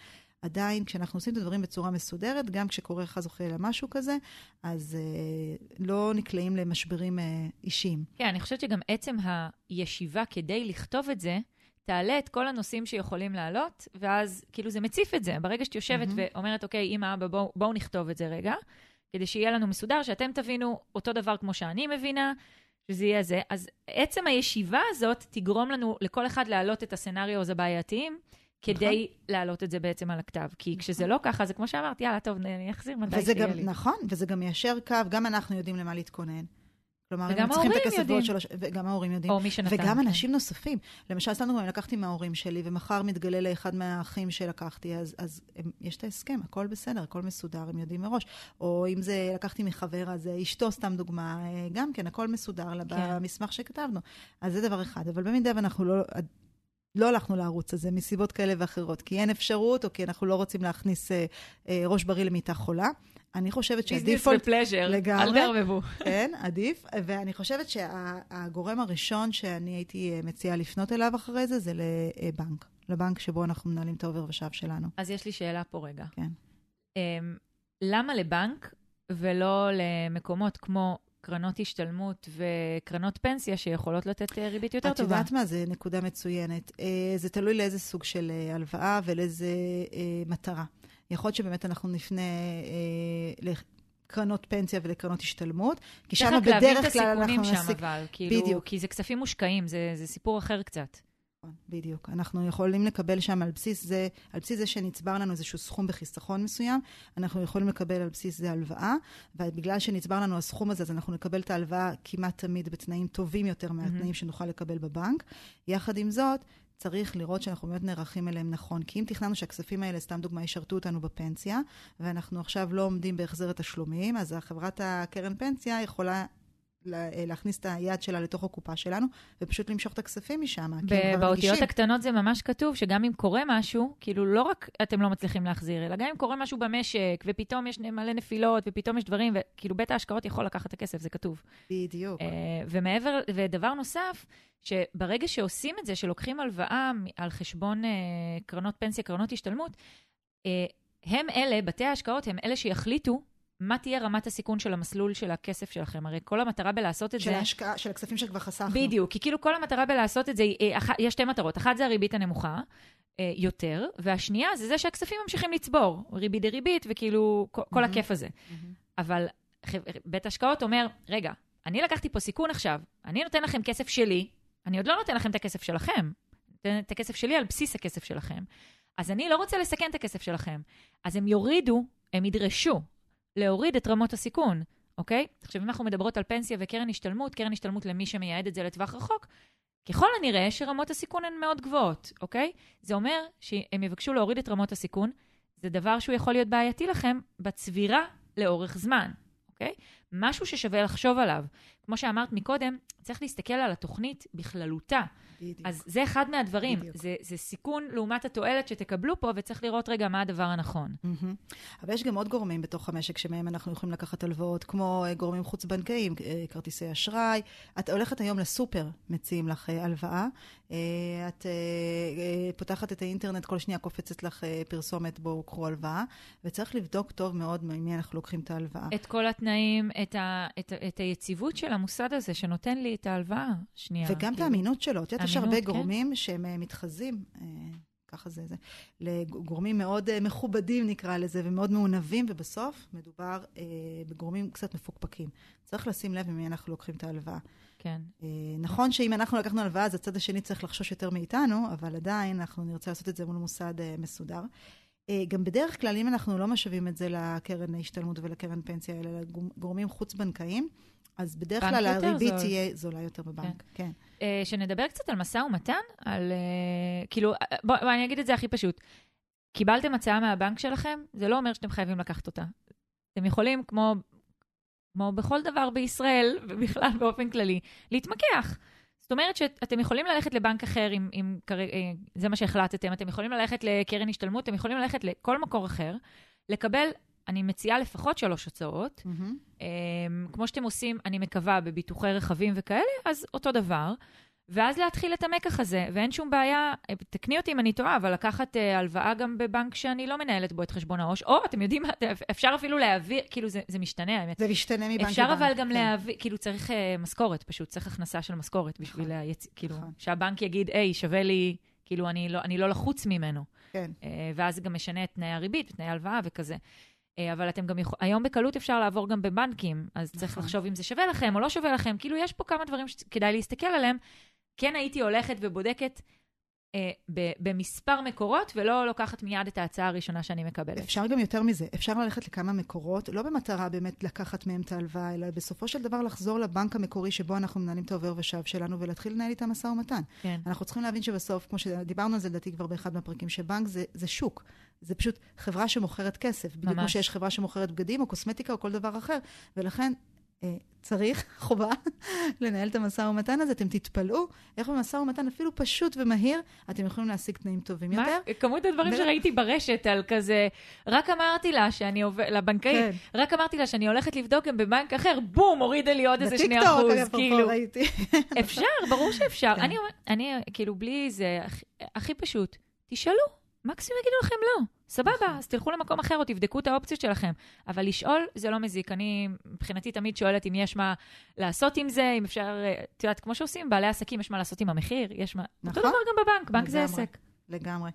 עדיין, כשאנחנו עושים את הדברים בצורה מסודרת, גם כשקורה חס וחלילה משהו כזה, אז אה, לא נקלעים למשברים אה, אישיים. כן, אני חושבת שגם עצם הישיבה כדי לכתוב את זה, תעלה את כל הנושאים שיכולים לעלות, ואז כאילו זה מציף את זה. ברגע שאת יושבת mm-hmm. ואומרת, אוקיי, אמא, אבא, בואו בוא נכתוב את זה רגע, כדי שיהיה לנו מסודר, שאתם תבינו אותו דבר כמו שאני מבינה, שזה יהיה זה. אז עצם הישיבה הזאת תגרום לנו, לכל אחד להעלות את הסצנריו הבעייתיים, כדי נכון. להעלות את זה בעצם על הכתב. כי נכון. כשזה לא ככה, זה כמו שאמרת, יאללה, טוב, אני אחזיר מתי שיהיה לי. נכון, וזה גם מיישר קו, גם אנחנו יודעים למה להתכונן. כלומר, הם צריכים את הכסף בעוד שלוש... וגם ההורים יודעים. או מי שנתן. וגם כן. אנשים נוספים. למשל, סתם דוגמא, לקחתי מההורים שלי, ומחר מתגלה לאחד מהאחים שלקחתי, אז, אז הם, יש את ההסכם, הכל בסדר, הכל מסודר, הם יודעים מראש. או אם זה לקחתי מחבר, אז אשתו, סתם דוגמה, אה, גם כן, הכל מסודר כן. במסמך שכתבנו. אז זה דבר אחד. אבל במידה ואנחנו לא... לא הלכנו לערוץ הזה מסיבות כאלה ואחרות, כי אין אפשרות, או כי אנחנו לא רוצים להכניס אה, אה, ראש בריא למיטה חולה. אני חושבת ביזנס שהדיפולט... ופלז'ר, לגמרי. אל תערבבו. כן, עדיף. ואני חושבת שהגורם הראשון שאני הייתי אה, מציעה לפנות אליו אחרי זה, זה לבנק. לבנק שבו אנחנו מנהלים את העובר ושב שלנו. אז יש לי שאלה פה רגע. כן. אמ, למה לבנק ולא למקומות כמו קרנות השתלמות וקרנות פנסיה שיכולות לתת אה, ריבית יותר את טובה? יודעת מה? זו נקודה מצוינת. אה, זה תלוי לאיזה סוג של אה, הלוואה ולאיזה מטרה. יכול להיות שבאמת אנחנו נפנה אה, לקרנות פנסיה ולקרנות השתלמות, כי שם צריך להבין את בדרך כלל אנחנו הסיכונים שם. אבל. כאילו, בדיוק. כי זה כספים מושקעים, זה, זה סיפור אחר קצת. נכון, בדיוק. אנחנו יכולים לקבל שם על בסיס זה, על בסיס זה שנצבר לנו איזשהו סכום בחיסכון מסוים, אנחנו יכולים לקבל על בסיס זה הלוואה, ובגלל שנצבר לנו הסכום הזה, אז אנחנו נקבל את ההלוואה כמעט תמיד בתנאים טובים יותר מהתנאים שנוכל לקבל בבנק. יחד עם זאת, צריך לראות שאנחנו באמת נערכים אליהם נכון. כי אם תכננו שהכספים האלה, סתם דוגמה, ישרתו אותנו בפנסיה, ואנחנו עכשיו לא עומדים בהחזר התשלומים, אז החברת הקרן פנסיה יכולה לה- להכניס את היד שלה לתוך הקופה שלנו, ופשוט למשוך את הכספים משם. ב- באותיות. הקטנות זה ממש כתוב שגם אם קורה משהו, כאילו לא רק אתם לא מצליחים להחזיר, אלא גם אם קורה משהו במשק, ופתאום יש מלא נפילות, ופתאום יש דברים, וכאילו בית ההשקעות יכול לקחת את הכסף, זה כתוב. בדיוק. אה, ומעבר, ודבר נוסף, שברגע שעושים את זה, שלוקחים הלוואה על חשבון אה, קרנות פנסיה, קרנות השתלמות, אה, הם אלה, בתי ההשקעות, הם אלה שיחליטו מה תהיה רמת הסיכון של המסלול של הכסף שלכם. הרי כל המטרה בלעשות את של זה... ההשקעה, של הכספים שכבר חסכנו. בדיוק, כי כאילו כל המטרה בלעשות את זה, היא- אה, אח- יש שתי מטרות. אחת זה הריבית הנמוכה אה, יותר, והשנייה זה זה שהכספים ממשיכים לצבור, ריבית דריבית, וכאילו כל, כל מהמם. הכיף הזה. מהמם. אבל בית השקעות אומר, רגע, אני לקחתי פה סיכון עכשיו, אני נותן לכם כסף שלי, אני עוד לא נותן לכם את הכסף שלכם, נותן את הכסף שלי על בסיס הכסף שלכם, אז אני לא רוצה לסכן את הכסף שלכם. אז הם יורידו, הם ידרשו להוריד את רמות הסיכון, אוקיי? עכשיו, אם אנחנו מדברות על פנסיה וקרן השתלמות, קרן השתלמות למי שמייעד את זה לטווח רחוק, ככל הנראה שרמות הסיכון הן מאוד גבוהות, אוקיי? זה אומר שהם יבקשו להוריד את רמות הסיכון, זה דבר שהוא יכול להיות בעייתי לכם בצבירה לאורך זמן, אוקיי? משהו ששווה לחשוב עליו. כמו שאמרת מקודם, צריך להסתכל על התוכנית בכללותה. בדיוק. אז זה אחד מהדברים. בדיוק. זה, זה סיכון לעומת התועלת שתקבלו פה, וצריך לראות רגע מה הדבר הנכון. מהמם. אבל יש גם עוד גורמים בתוך המשק שמהם אנחנו יכולים לקחת הלוואות, כמו אה, גורמים חוץ-בנקאיים, אה, כרטיסי אשראי. את הולכת היום לסופר, מציעים לך אה, הלוואה. אה, את פותחת את האינטרנט, כל שנייה קופצת לך פרסומת, בואו קחו הלוואה, וצריך לבדוק טוב מאוד ממי אנחנו לוקחים את ההלוואה. את כל התנאים, את, ה, את, את היציבות של המוסד הזה שנותן לי את ההלוואה. שנייה. וגם את כאילו. האמינות שלו. את יודעת, יש הרבה כן. גורמים שהם אה, מתחזים, אה, ככה זה, זה, לגורמים מאוד אה, מכובדים נקרא לזה, ומאוד מעונבים, ובסוף מדובר אה, בגורמים קצת מפוקפקים. צריך לשים לב ממי אנחנו לוקחים את ההלוואה. כן. אה, נכון שאם אנחנו לקחנו הלוואה, אז הצד השני צריך לחשוש יותר מאיתנו, אבל עדיין אנחנו נרצה לעשות את זה מול מוסד אה, מסודר. אה, גם בדרך כלל, אם אנחנו לא משווים את זה לקרן ההשתלמות ולקרן פנסיה, אלא לגורמים חוץ-בנקאיים, אז בדרך כלל הריבית זול. תהיה זולה יותר בבנק. כן. אה, שנדבר קצת על משא ומתן, על... אה, כאילו, אה, בוא, בוא, אני אגיד את זה הכי פשוט. קיבלתם הצעה מהבנק שלכם, זה לא אומר שאתם חייבים לקחת אותה. אתם יכולים, כמו, כמו בכל דבר בישראל, ובכלל באופן כללי, להתמקח. זאת אומרת שאתם יכולים ללכת לבנק אחר, אם, אם זה מה שהחלטתם, אתם יכולים ללכת לקרן השתלמות, אתם יכולים ללכת לכל מקור אחר, לקבל, אני מציעה לפחות שלוש הצעות, מהמם. Um, כמו שאתם עושים, אני מקווה, בביטוחי רכבים וכאלה, אז אותו דבר. ואז להתחיל את המקח הזה, ואין שום בעיה, אה, תקני אותי אם אני טועה, אבל לקחת uh, הלוואה גם בבנק שאני לא מנהלת בו את חשבון העו"ש, או אתם יודעים מה, אפשר אפילו להעביר, כאילו זה, זה משתנה, האמת. זה משתנה מבנק לבנק. אפשר אבל גם כן. להעביר, כאילו צריך uh, משכורת פשוט, צריך הכנסה של משכורת בשביל, נכון. היצ... כאילו, נכון. שהבנק יגיד, היי, שווה לי, כאילו, אני לא, אני לא לחוץ ממנו. כן. אה, ואז גם משנה את תנאי הריבית ותנאי ההלוואה וכזה. אה, אבל אתם גם יכול... היום בקלות אפשר לעבור גם בבנקים, אז צריך נכון. לחשוב אם זה שווה לכם או לא שווה לכם. כאילו, יש פה כמה דברים שכדאי להסתכל עליהם. כן הייתי הולכת ובודקת אה, ב- במספר מקורות, ולא לוקחת מיד את ההצעה הראשונה שאני מקבלת. אפשר גם יותר מזה, אפשר ללכת לכמה מקורות, לא במטרה באמת לקחת מהם את ההלוואה, אלא בסופו של דבר לחזור לבנק המקורי שבו אנחנו מנהלים את העובר ושב שלנו ולהתחיל לנהל איתם משא ומתן. כן. אנחנו צריכים להבין שבסוף, כמו שדיברנו על זה לדעתי כבר באחד מהפרקים, שבנק זה, זה שוק. זה פשוט חברה שמוכרת כסף. בדיוק כמו ממש. שיש חברה שמוכרת בגדים או קוסמטיקה או כל דבר אחר. ולכן אה, צריך, חובה, לנהל את המשא ומתן הזה. אתם תתפלאו איך במשא ומתן אפילו פשוט ומהיר, אתם יכולים להשיג תנאים טובים מה? יותר. כמות הדברים ו- שראיתי ברשת על כזה, רק אמרתי לה שאני עובד, לבנקאית, כן. רק אמרתי לה שאני הולכת לבדוק הם בבנק אחר, בום, הורידה לי עוד איזה שני אחוז, כאילו. ראיתי. אפשר, ברור שאפשר. כן. אני אני, כאילו, בלי זה, הכי פשוט, תשאלו, מקסימום יגידו לכם לא. סבבה. אז תלכו למקום אחר או תבדקו את האופציות שלכם. אבל לשאול זה לא מזיק. אני, מבחינתי, תמיד שואלת אם יש מה לעשות עם זה, אם אפשר, אה, את יודעת, כמו שעושים בעלי עסקים, יש מה לעשות עם המחיר, יש מה... אותו נכון. דבר גם בבנק, בנק זה לגמרי. עסק. לגמרי.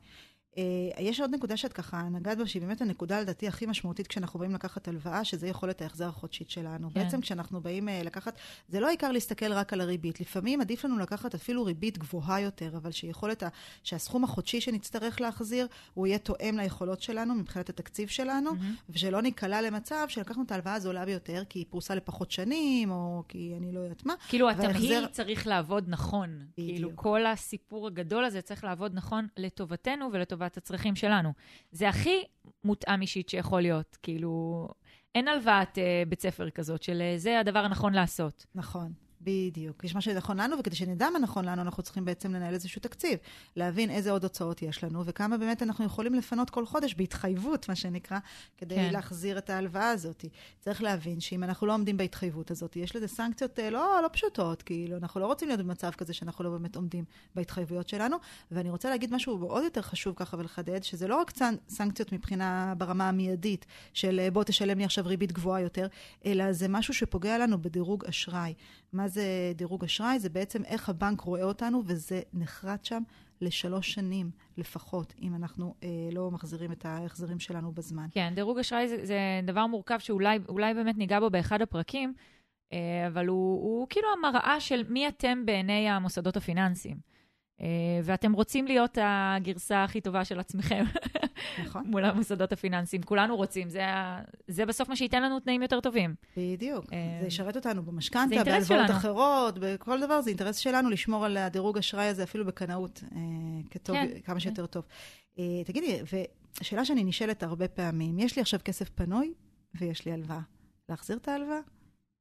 Uh, יש עוד נקודה שאת ככה נגעת בה, שהיא באמת הנקודה לדעתי הכי משמעותית כשאנחנו באים לקחת הלוואה, שזה יכולת ההחזר החודשית שלנו. כן. בעצם כשאנחנו באים uh, לקחת, זה לא העיקר להסתכל רק על הריבית. לפעמים עדיף לנו לקחת אפילו ריבית גבוהה יותר, אבל שיכולת, שהסכום החודשי שנצטרך להחזיר, הוא יהיה תואם ליכולות שלנו מבחינת התקציב שלנו, מהמם. ושלא ניקלע למצב שלקחנו את ההלוואה הזולה ביותר, כי היא פרוסה לפחות שנים, או כי אני לא יודעת מה. כאילו, התמהיל צריך לעבוד נכון. בדיוק. כאילו, כל הסיפור הגדול הזה צריך לעבוד נכון לטובתנו ולטובת הצרכים שלנו. זה הכי מותאם אישית שיכול להיות. כאילו, אין הלוואת אה, בית ספר כזאת של אה, זה הדבר הנכון לעשות. נכון, בדיוק. יש מה שנכון לנו, וכדי שנדע מה נכון לנו, אנחנו צריכים בעצם לנהל איזשהו תקציב. להבין איזה עוד הוצאות יש לנו, וכמה באמת אנחנו יכולים לפנות כל חודש בהתחייבות, מה שנקרא, כדי כן. להחזיר את ההלוואה הזאת. צריך להבין שאם אנחנו לא עומדים בהתחייבות הזאת, יש לזה סנקציות אה, לא, לא פשוטות, כאילו, אנחנו לא רוצים להיות במצב כזה שאנחנו לא באמת עומדים בהתחייבויות שלנו. ואני רוצה להגיד משהו עוד יותר חשוב ככה ולחדד, שזה לא רק סנ- סנקציות מבחינה ברמה המיידית, של אה, בוא תשלם לי עכשיו ריבית גבוהה יותר, אלא זה משהו שפוגע לנו בדירוג אשראי. מה זה דירוג אשראי? זה בעצם איך הבנק רואה אותנו, וזה נחרט שם לשלוש שנים לפחות, אם אנחנו אה, לא מחזירים את ההחזרים שלנו בזמן. כן, דירוג אשראי זה, זה דבר מורכב שאולי אולי באמת ניגע בו באחד הפרקים, אה, אבל הוא, הוא כאילו המראה של מי אתם בעיני המוסדות הפיננסיים. אה, ואתם רוצים להיות הגרסה הכי טובה של עצמכם נכון? מול המוסדות הפיננסיים. כולנו רוצים, זה, זה בסוף מה שייתן לנו תנאים יותר טובים. בדיוק. אה, זה ישרת אותנו במשכנתה, בהלוואות. אחרות, בכל דבר, זה אינטרס שלנו לשמור על הדירוג אשראי הזה אפילו בקנאות, אה, כטוב, כן, כמה כן. שיותר טוב. אה, תגידי, ושאלה שאני נשאלת הרבה פעמים, יש לי עכשיו כסף פנוי ויש לי הלוואה. להחזיר את ההלוואה?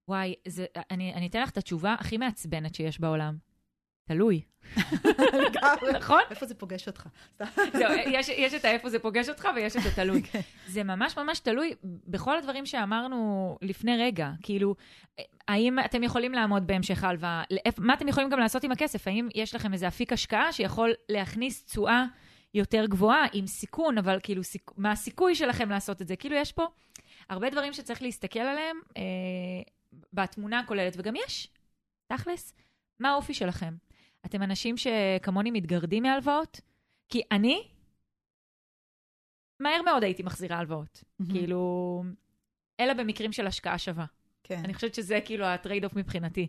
וואי, זה, אני, אני אתן לך את התשובה הכי מעצבנת שיש בעולם. תלוי. נכון? איפה זה פוגש אותך? זהו, יש, את האיפה זה פוגש אותך ויש את התלוי. כן. זה ממש ממש תלוי בכל הדברים שאמרנו לפני רגע. כאילו, האם אתם יכולים לעמוד בהמשך ההלוואה? מה אתם יכולים גם לעשות עם הכסף? האם יש לכם איזה אפיק השקעה שיכול להכניס תשואה יותר גבוהה עם סיכון, אבל כאילו. מה הסיכוי שלכם לעשות את זה? כאילו, יש פה הרבה דברים שצריך להסתכל עליהם אה, בתמונה הכוללת, וגם יש, תכלס, מה האופי שלכם? אתם אנשים שכמוני מתגרדים מהלוואות? כי אני, מהר מאוד הייתי מחזירה הלוואות. כאילו, אלא במקרים של השקעה שווה. כן. אני חושבת שזה כאילו ה-trade off מבחינתי.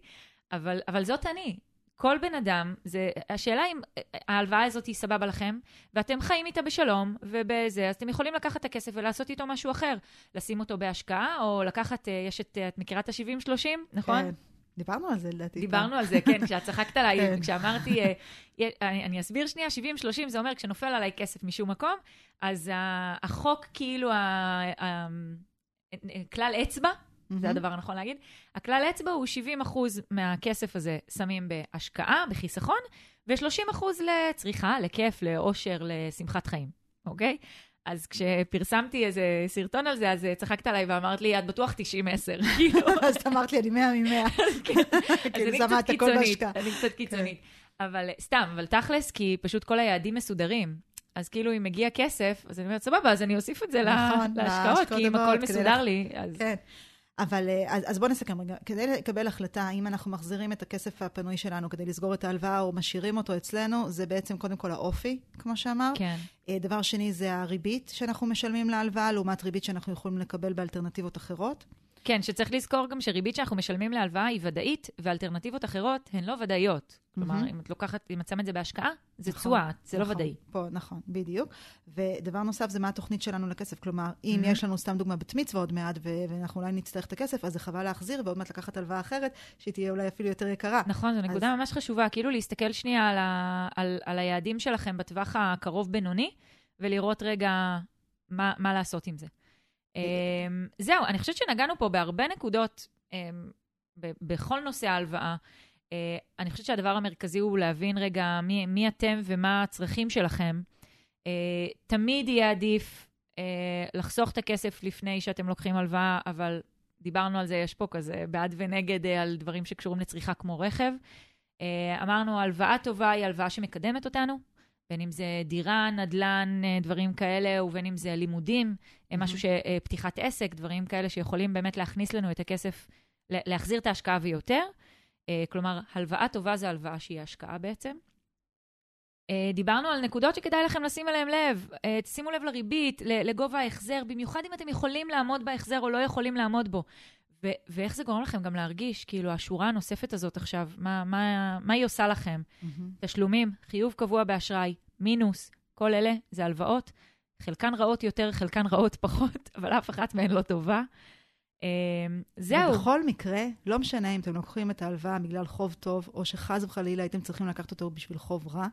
אבל, אבל זאת אני. כל בן אדם, זה, השאלה אם ההלוואה הזאת היא סבבה לכם, ואתם חיים איתה בשלום ובזה, אז אתם יכולים לקחת את הכסף ולעשות איתו משהו אחר. לשים אותו בהשקעה, או לקחת, אה, יש את, אה, את מכירה את ה-70-30, נכון? כן. דיברנו על זה לדעתי. דיברנו על זה, כן, כשאת צחקת עליי, כן. כשאמרתי, אה, אה, אני, אני אסביר שנייה, 70-30 זה אומר כשנופל עליי כסף משום מקום, אז החוק כאילו, כלל אצבע. זה הדבר הנכון להגיד, הכלל אצבע הוא 70 אחוז מהכסף הזה שמים בהשקעה, בחיסכון, ו-30 אחוז לצריכה, לכיף, לאושר, לשמחת חיים, אוקיי? אז כשפרסמתי איזה סרטון על זה, אז אה, צחקת עליי ואמרת לי, את בטוח 90-10, כאילו. אז אמרת לי, אני מאה ממאה. כן. אז כאילו, אני קצת קיצונית. אני קצת קיצונית. אבל סתם, אבל תכלס, כי פשוט כל היעדים מסודרים. אז כאילו, אם מגיע כסף, אז אני אומרת, סבבה, אז אני אוסיף את זה נכון, להשקעות, כי אם הכל מסודר לי, אז... אבל אה, אז, אז בואו נסכם רגע. כדי לקבל החלטה האם אנחנו מחזירים את הכסף הפנוי שלנו כדי לסגור את ההלוואה או משאירים אותו אצלנו, זה בעצם קודם כל האופי, כמו שאמרת. כן. אה, דבר שני זה הריבית שאנחנו משלמים להלוואה, לעומת ריבית שאנחנו יכולים לקבל באלטרנטיבות אחרות. כן, שצריך לזכור גם שריבית שאנחנו משלמים להלוואה היא ודאית, ואלטרנטיבות אחרות הן לא ודאיות. כלומר. אם את לוקחת, אם את שמה את זה בהשקעה, זה נכון, תשואה, זה לא נכון, ודאי. פה, נכון, בדיוק. ודבר נוסף זה מה התוכנית שלנו לכסף. כלומר, אם. יש לנו סתם דוגמה בת מצווה עוד מעט, ו- ואנחנו אולי נצטרך את הכסף, אז זה חבל להחזיר, ועוד מעט לקחת הלוואה אחרת, שהיא תהיה אולי אפילו יותר יקרה. נכון, זו נקודה ממש חשובה, כאילו להסתכל שנייה על, ה, על, על היעדים שלכם בטווח הקרוב-בינוני, ולראות רגע מה, מה לעשות עם זה. אמ, זהו, אני חושבת שנגענו פה בהרבה נקודות ב- בכל נושא ההלוואה. אה, אני חושבת שהדבר המרכזי הוא להבין רגע מי, מי אתם ומה הצרכים שלכם. אה, תמיד יהיה עדיף אה, לחסוך את הכסף לפני שאתם לוקחים הלוואה, אבל דיברנו על זה, יש פה כזה בעד ונגד אה, על דברים שקשורים לצריכה כמו רכב. אה, אמרנו, הלוואה טובה היא הלוואה שמקדמת אותנו, בין אם זה דירה, נדל"ן, אה, דברים כאלה, ובין אם זה לימודים, mm-hmm. משהו ש... פתיחת עסק, דברים כאלה שיכולים באמת להכניס לנו את הכסף, להחזיר את ההשקעה ויותר. כלומר, הלוואה טובה זה הלוואה שהיא השקעה בעצם. דיברנו על נקודות שכדאי לכם לשים אליהן לב. שימו לב לריבית, לגובה ההחזר, במיוחד אם אתם יכולים לעמוד בהחזר או לא יכולים לעמוד בו. ו- ואיך זה גורם לכם גם להרגיש, כאילו, השורה הנוספת הזאת עכשיו, מה, מה, מה היא עושה לכם? Mm-hmm. תשלומים, חיוב קבוע באשראי, מינוס, כל אלה זה הלוואות. חלקן רעות יותר, חלקן רעות פחות, אבל אף אחת מהן לא טובה. Um, זהו. ובכל מקרה, לא משנה אם אתם לוקחים את ההלוואה בגלל חוב טוב, או שחס וחלילה הייתם צריכים לקחת אותו בשביל חוב רע,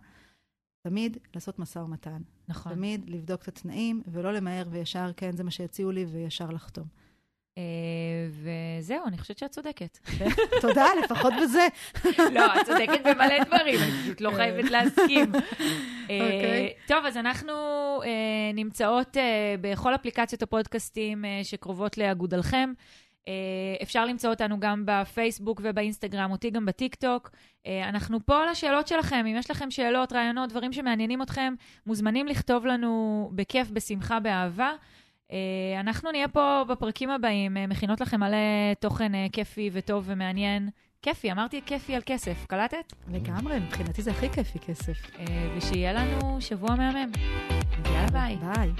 תמיד לעשות משא ומתן. נכון. תמיד לבדוק את התנאים, ולא למהר וישר, כן, זה מה שהציעו לי, וישר לחתום. אה, וזהו, אני חושבת שאת צודקת. תודה, לפחות בזה. לא, את צודקת במלא דברים, אני פשוט לא חייבת להסכים. אה, אוקיי. טוב, אז אנחנו אה, נמצאות בכל אפליקציות הפודקאסטים שקרובות לאגודלכם. אפשר למצוא אותנו גם בפייסבוק ובאינסטגרם, אותי גם בטיקטוק. אנחנו פה לשאלות שלכם. אם יש לכם שאלות, רעיונות, דברים שמעניינים אתכם, מוזמנים לכתוב לנו בכיף, בשמחה, באהבה. אה, אנחנו נהיה פה בפרקים הבאים, אה, מכינות לכם מלא תוכן אה, כיפי וטוב ומעניין. כיפי, אמרתי כיפי על כסף, קלטת? לגמרי, מבחינתי זה הכי כיפי כסף. ושיהיה לנו שבוע מהמם. יאללה ביי. ביי.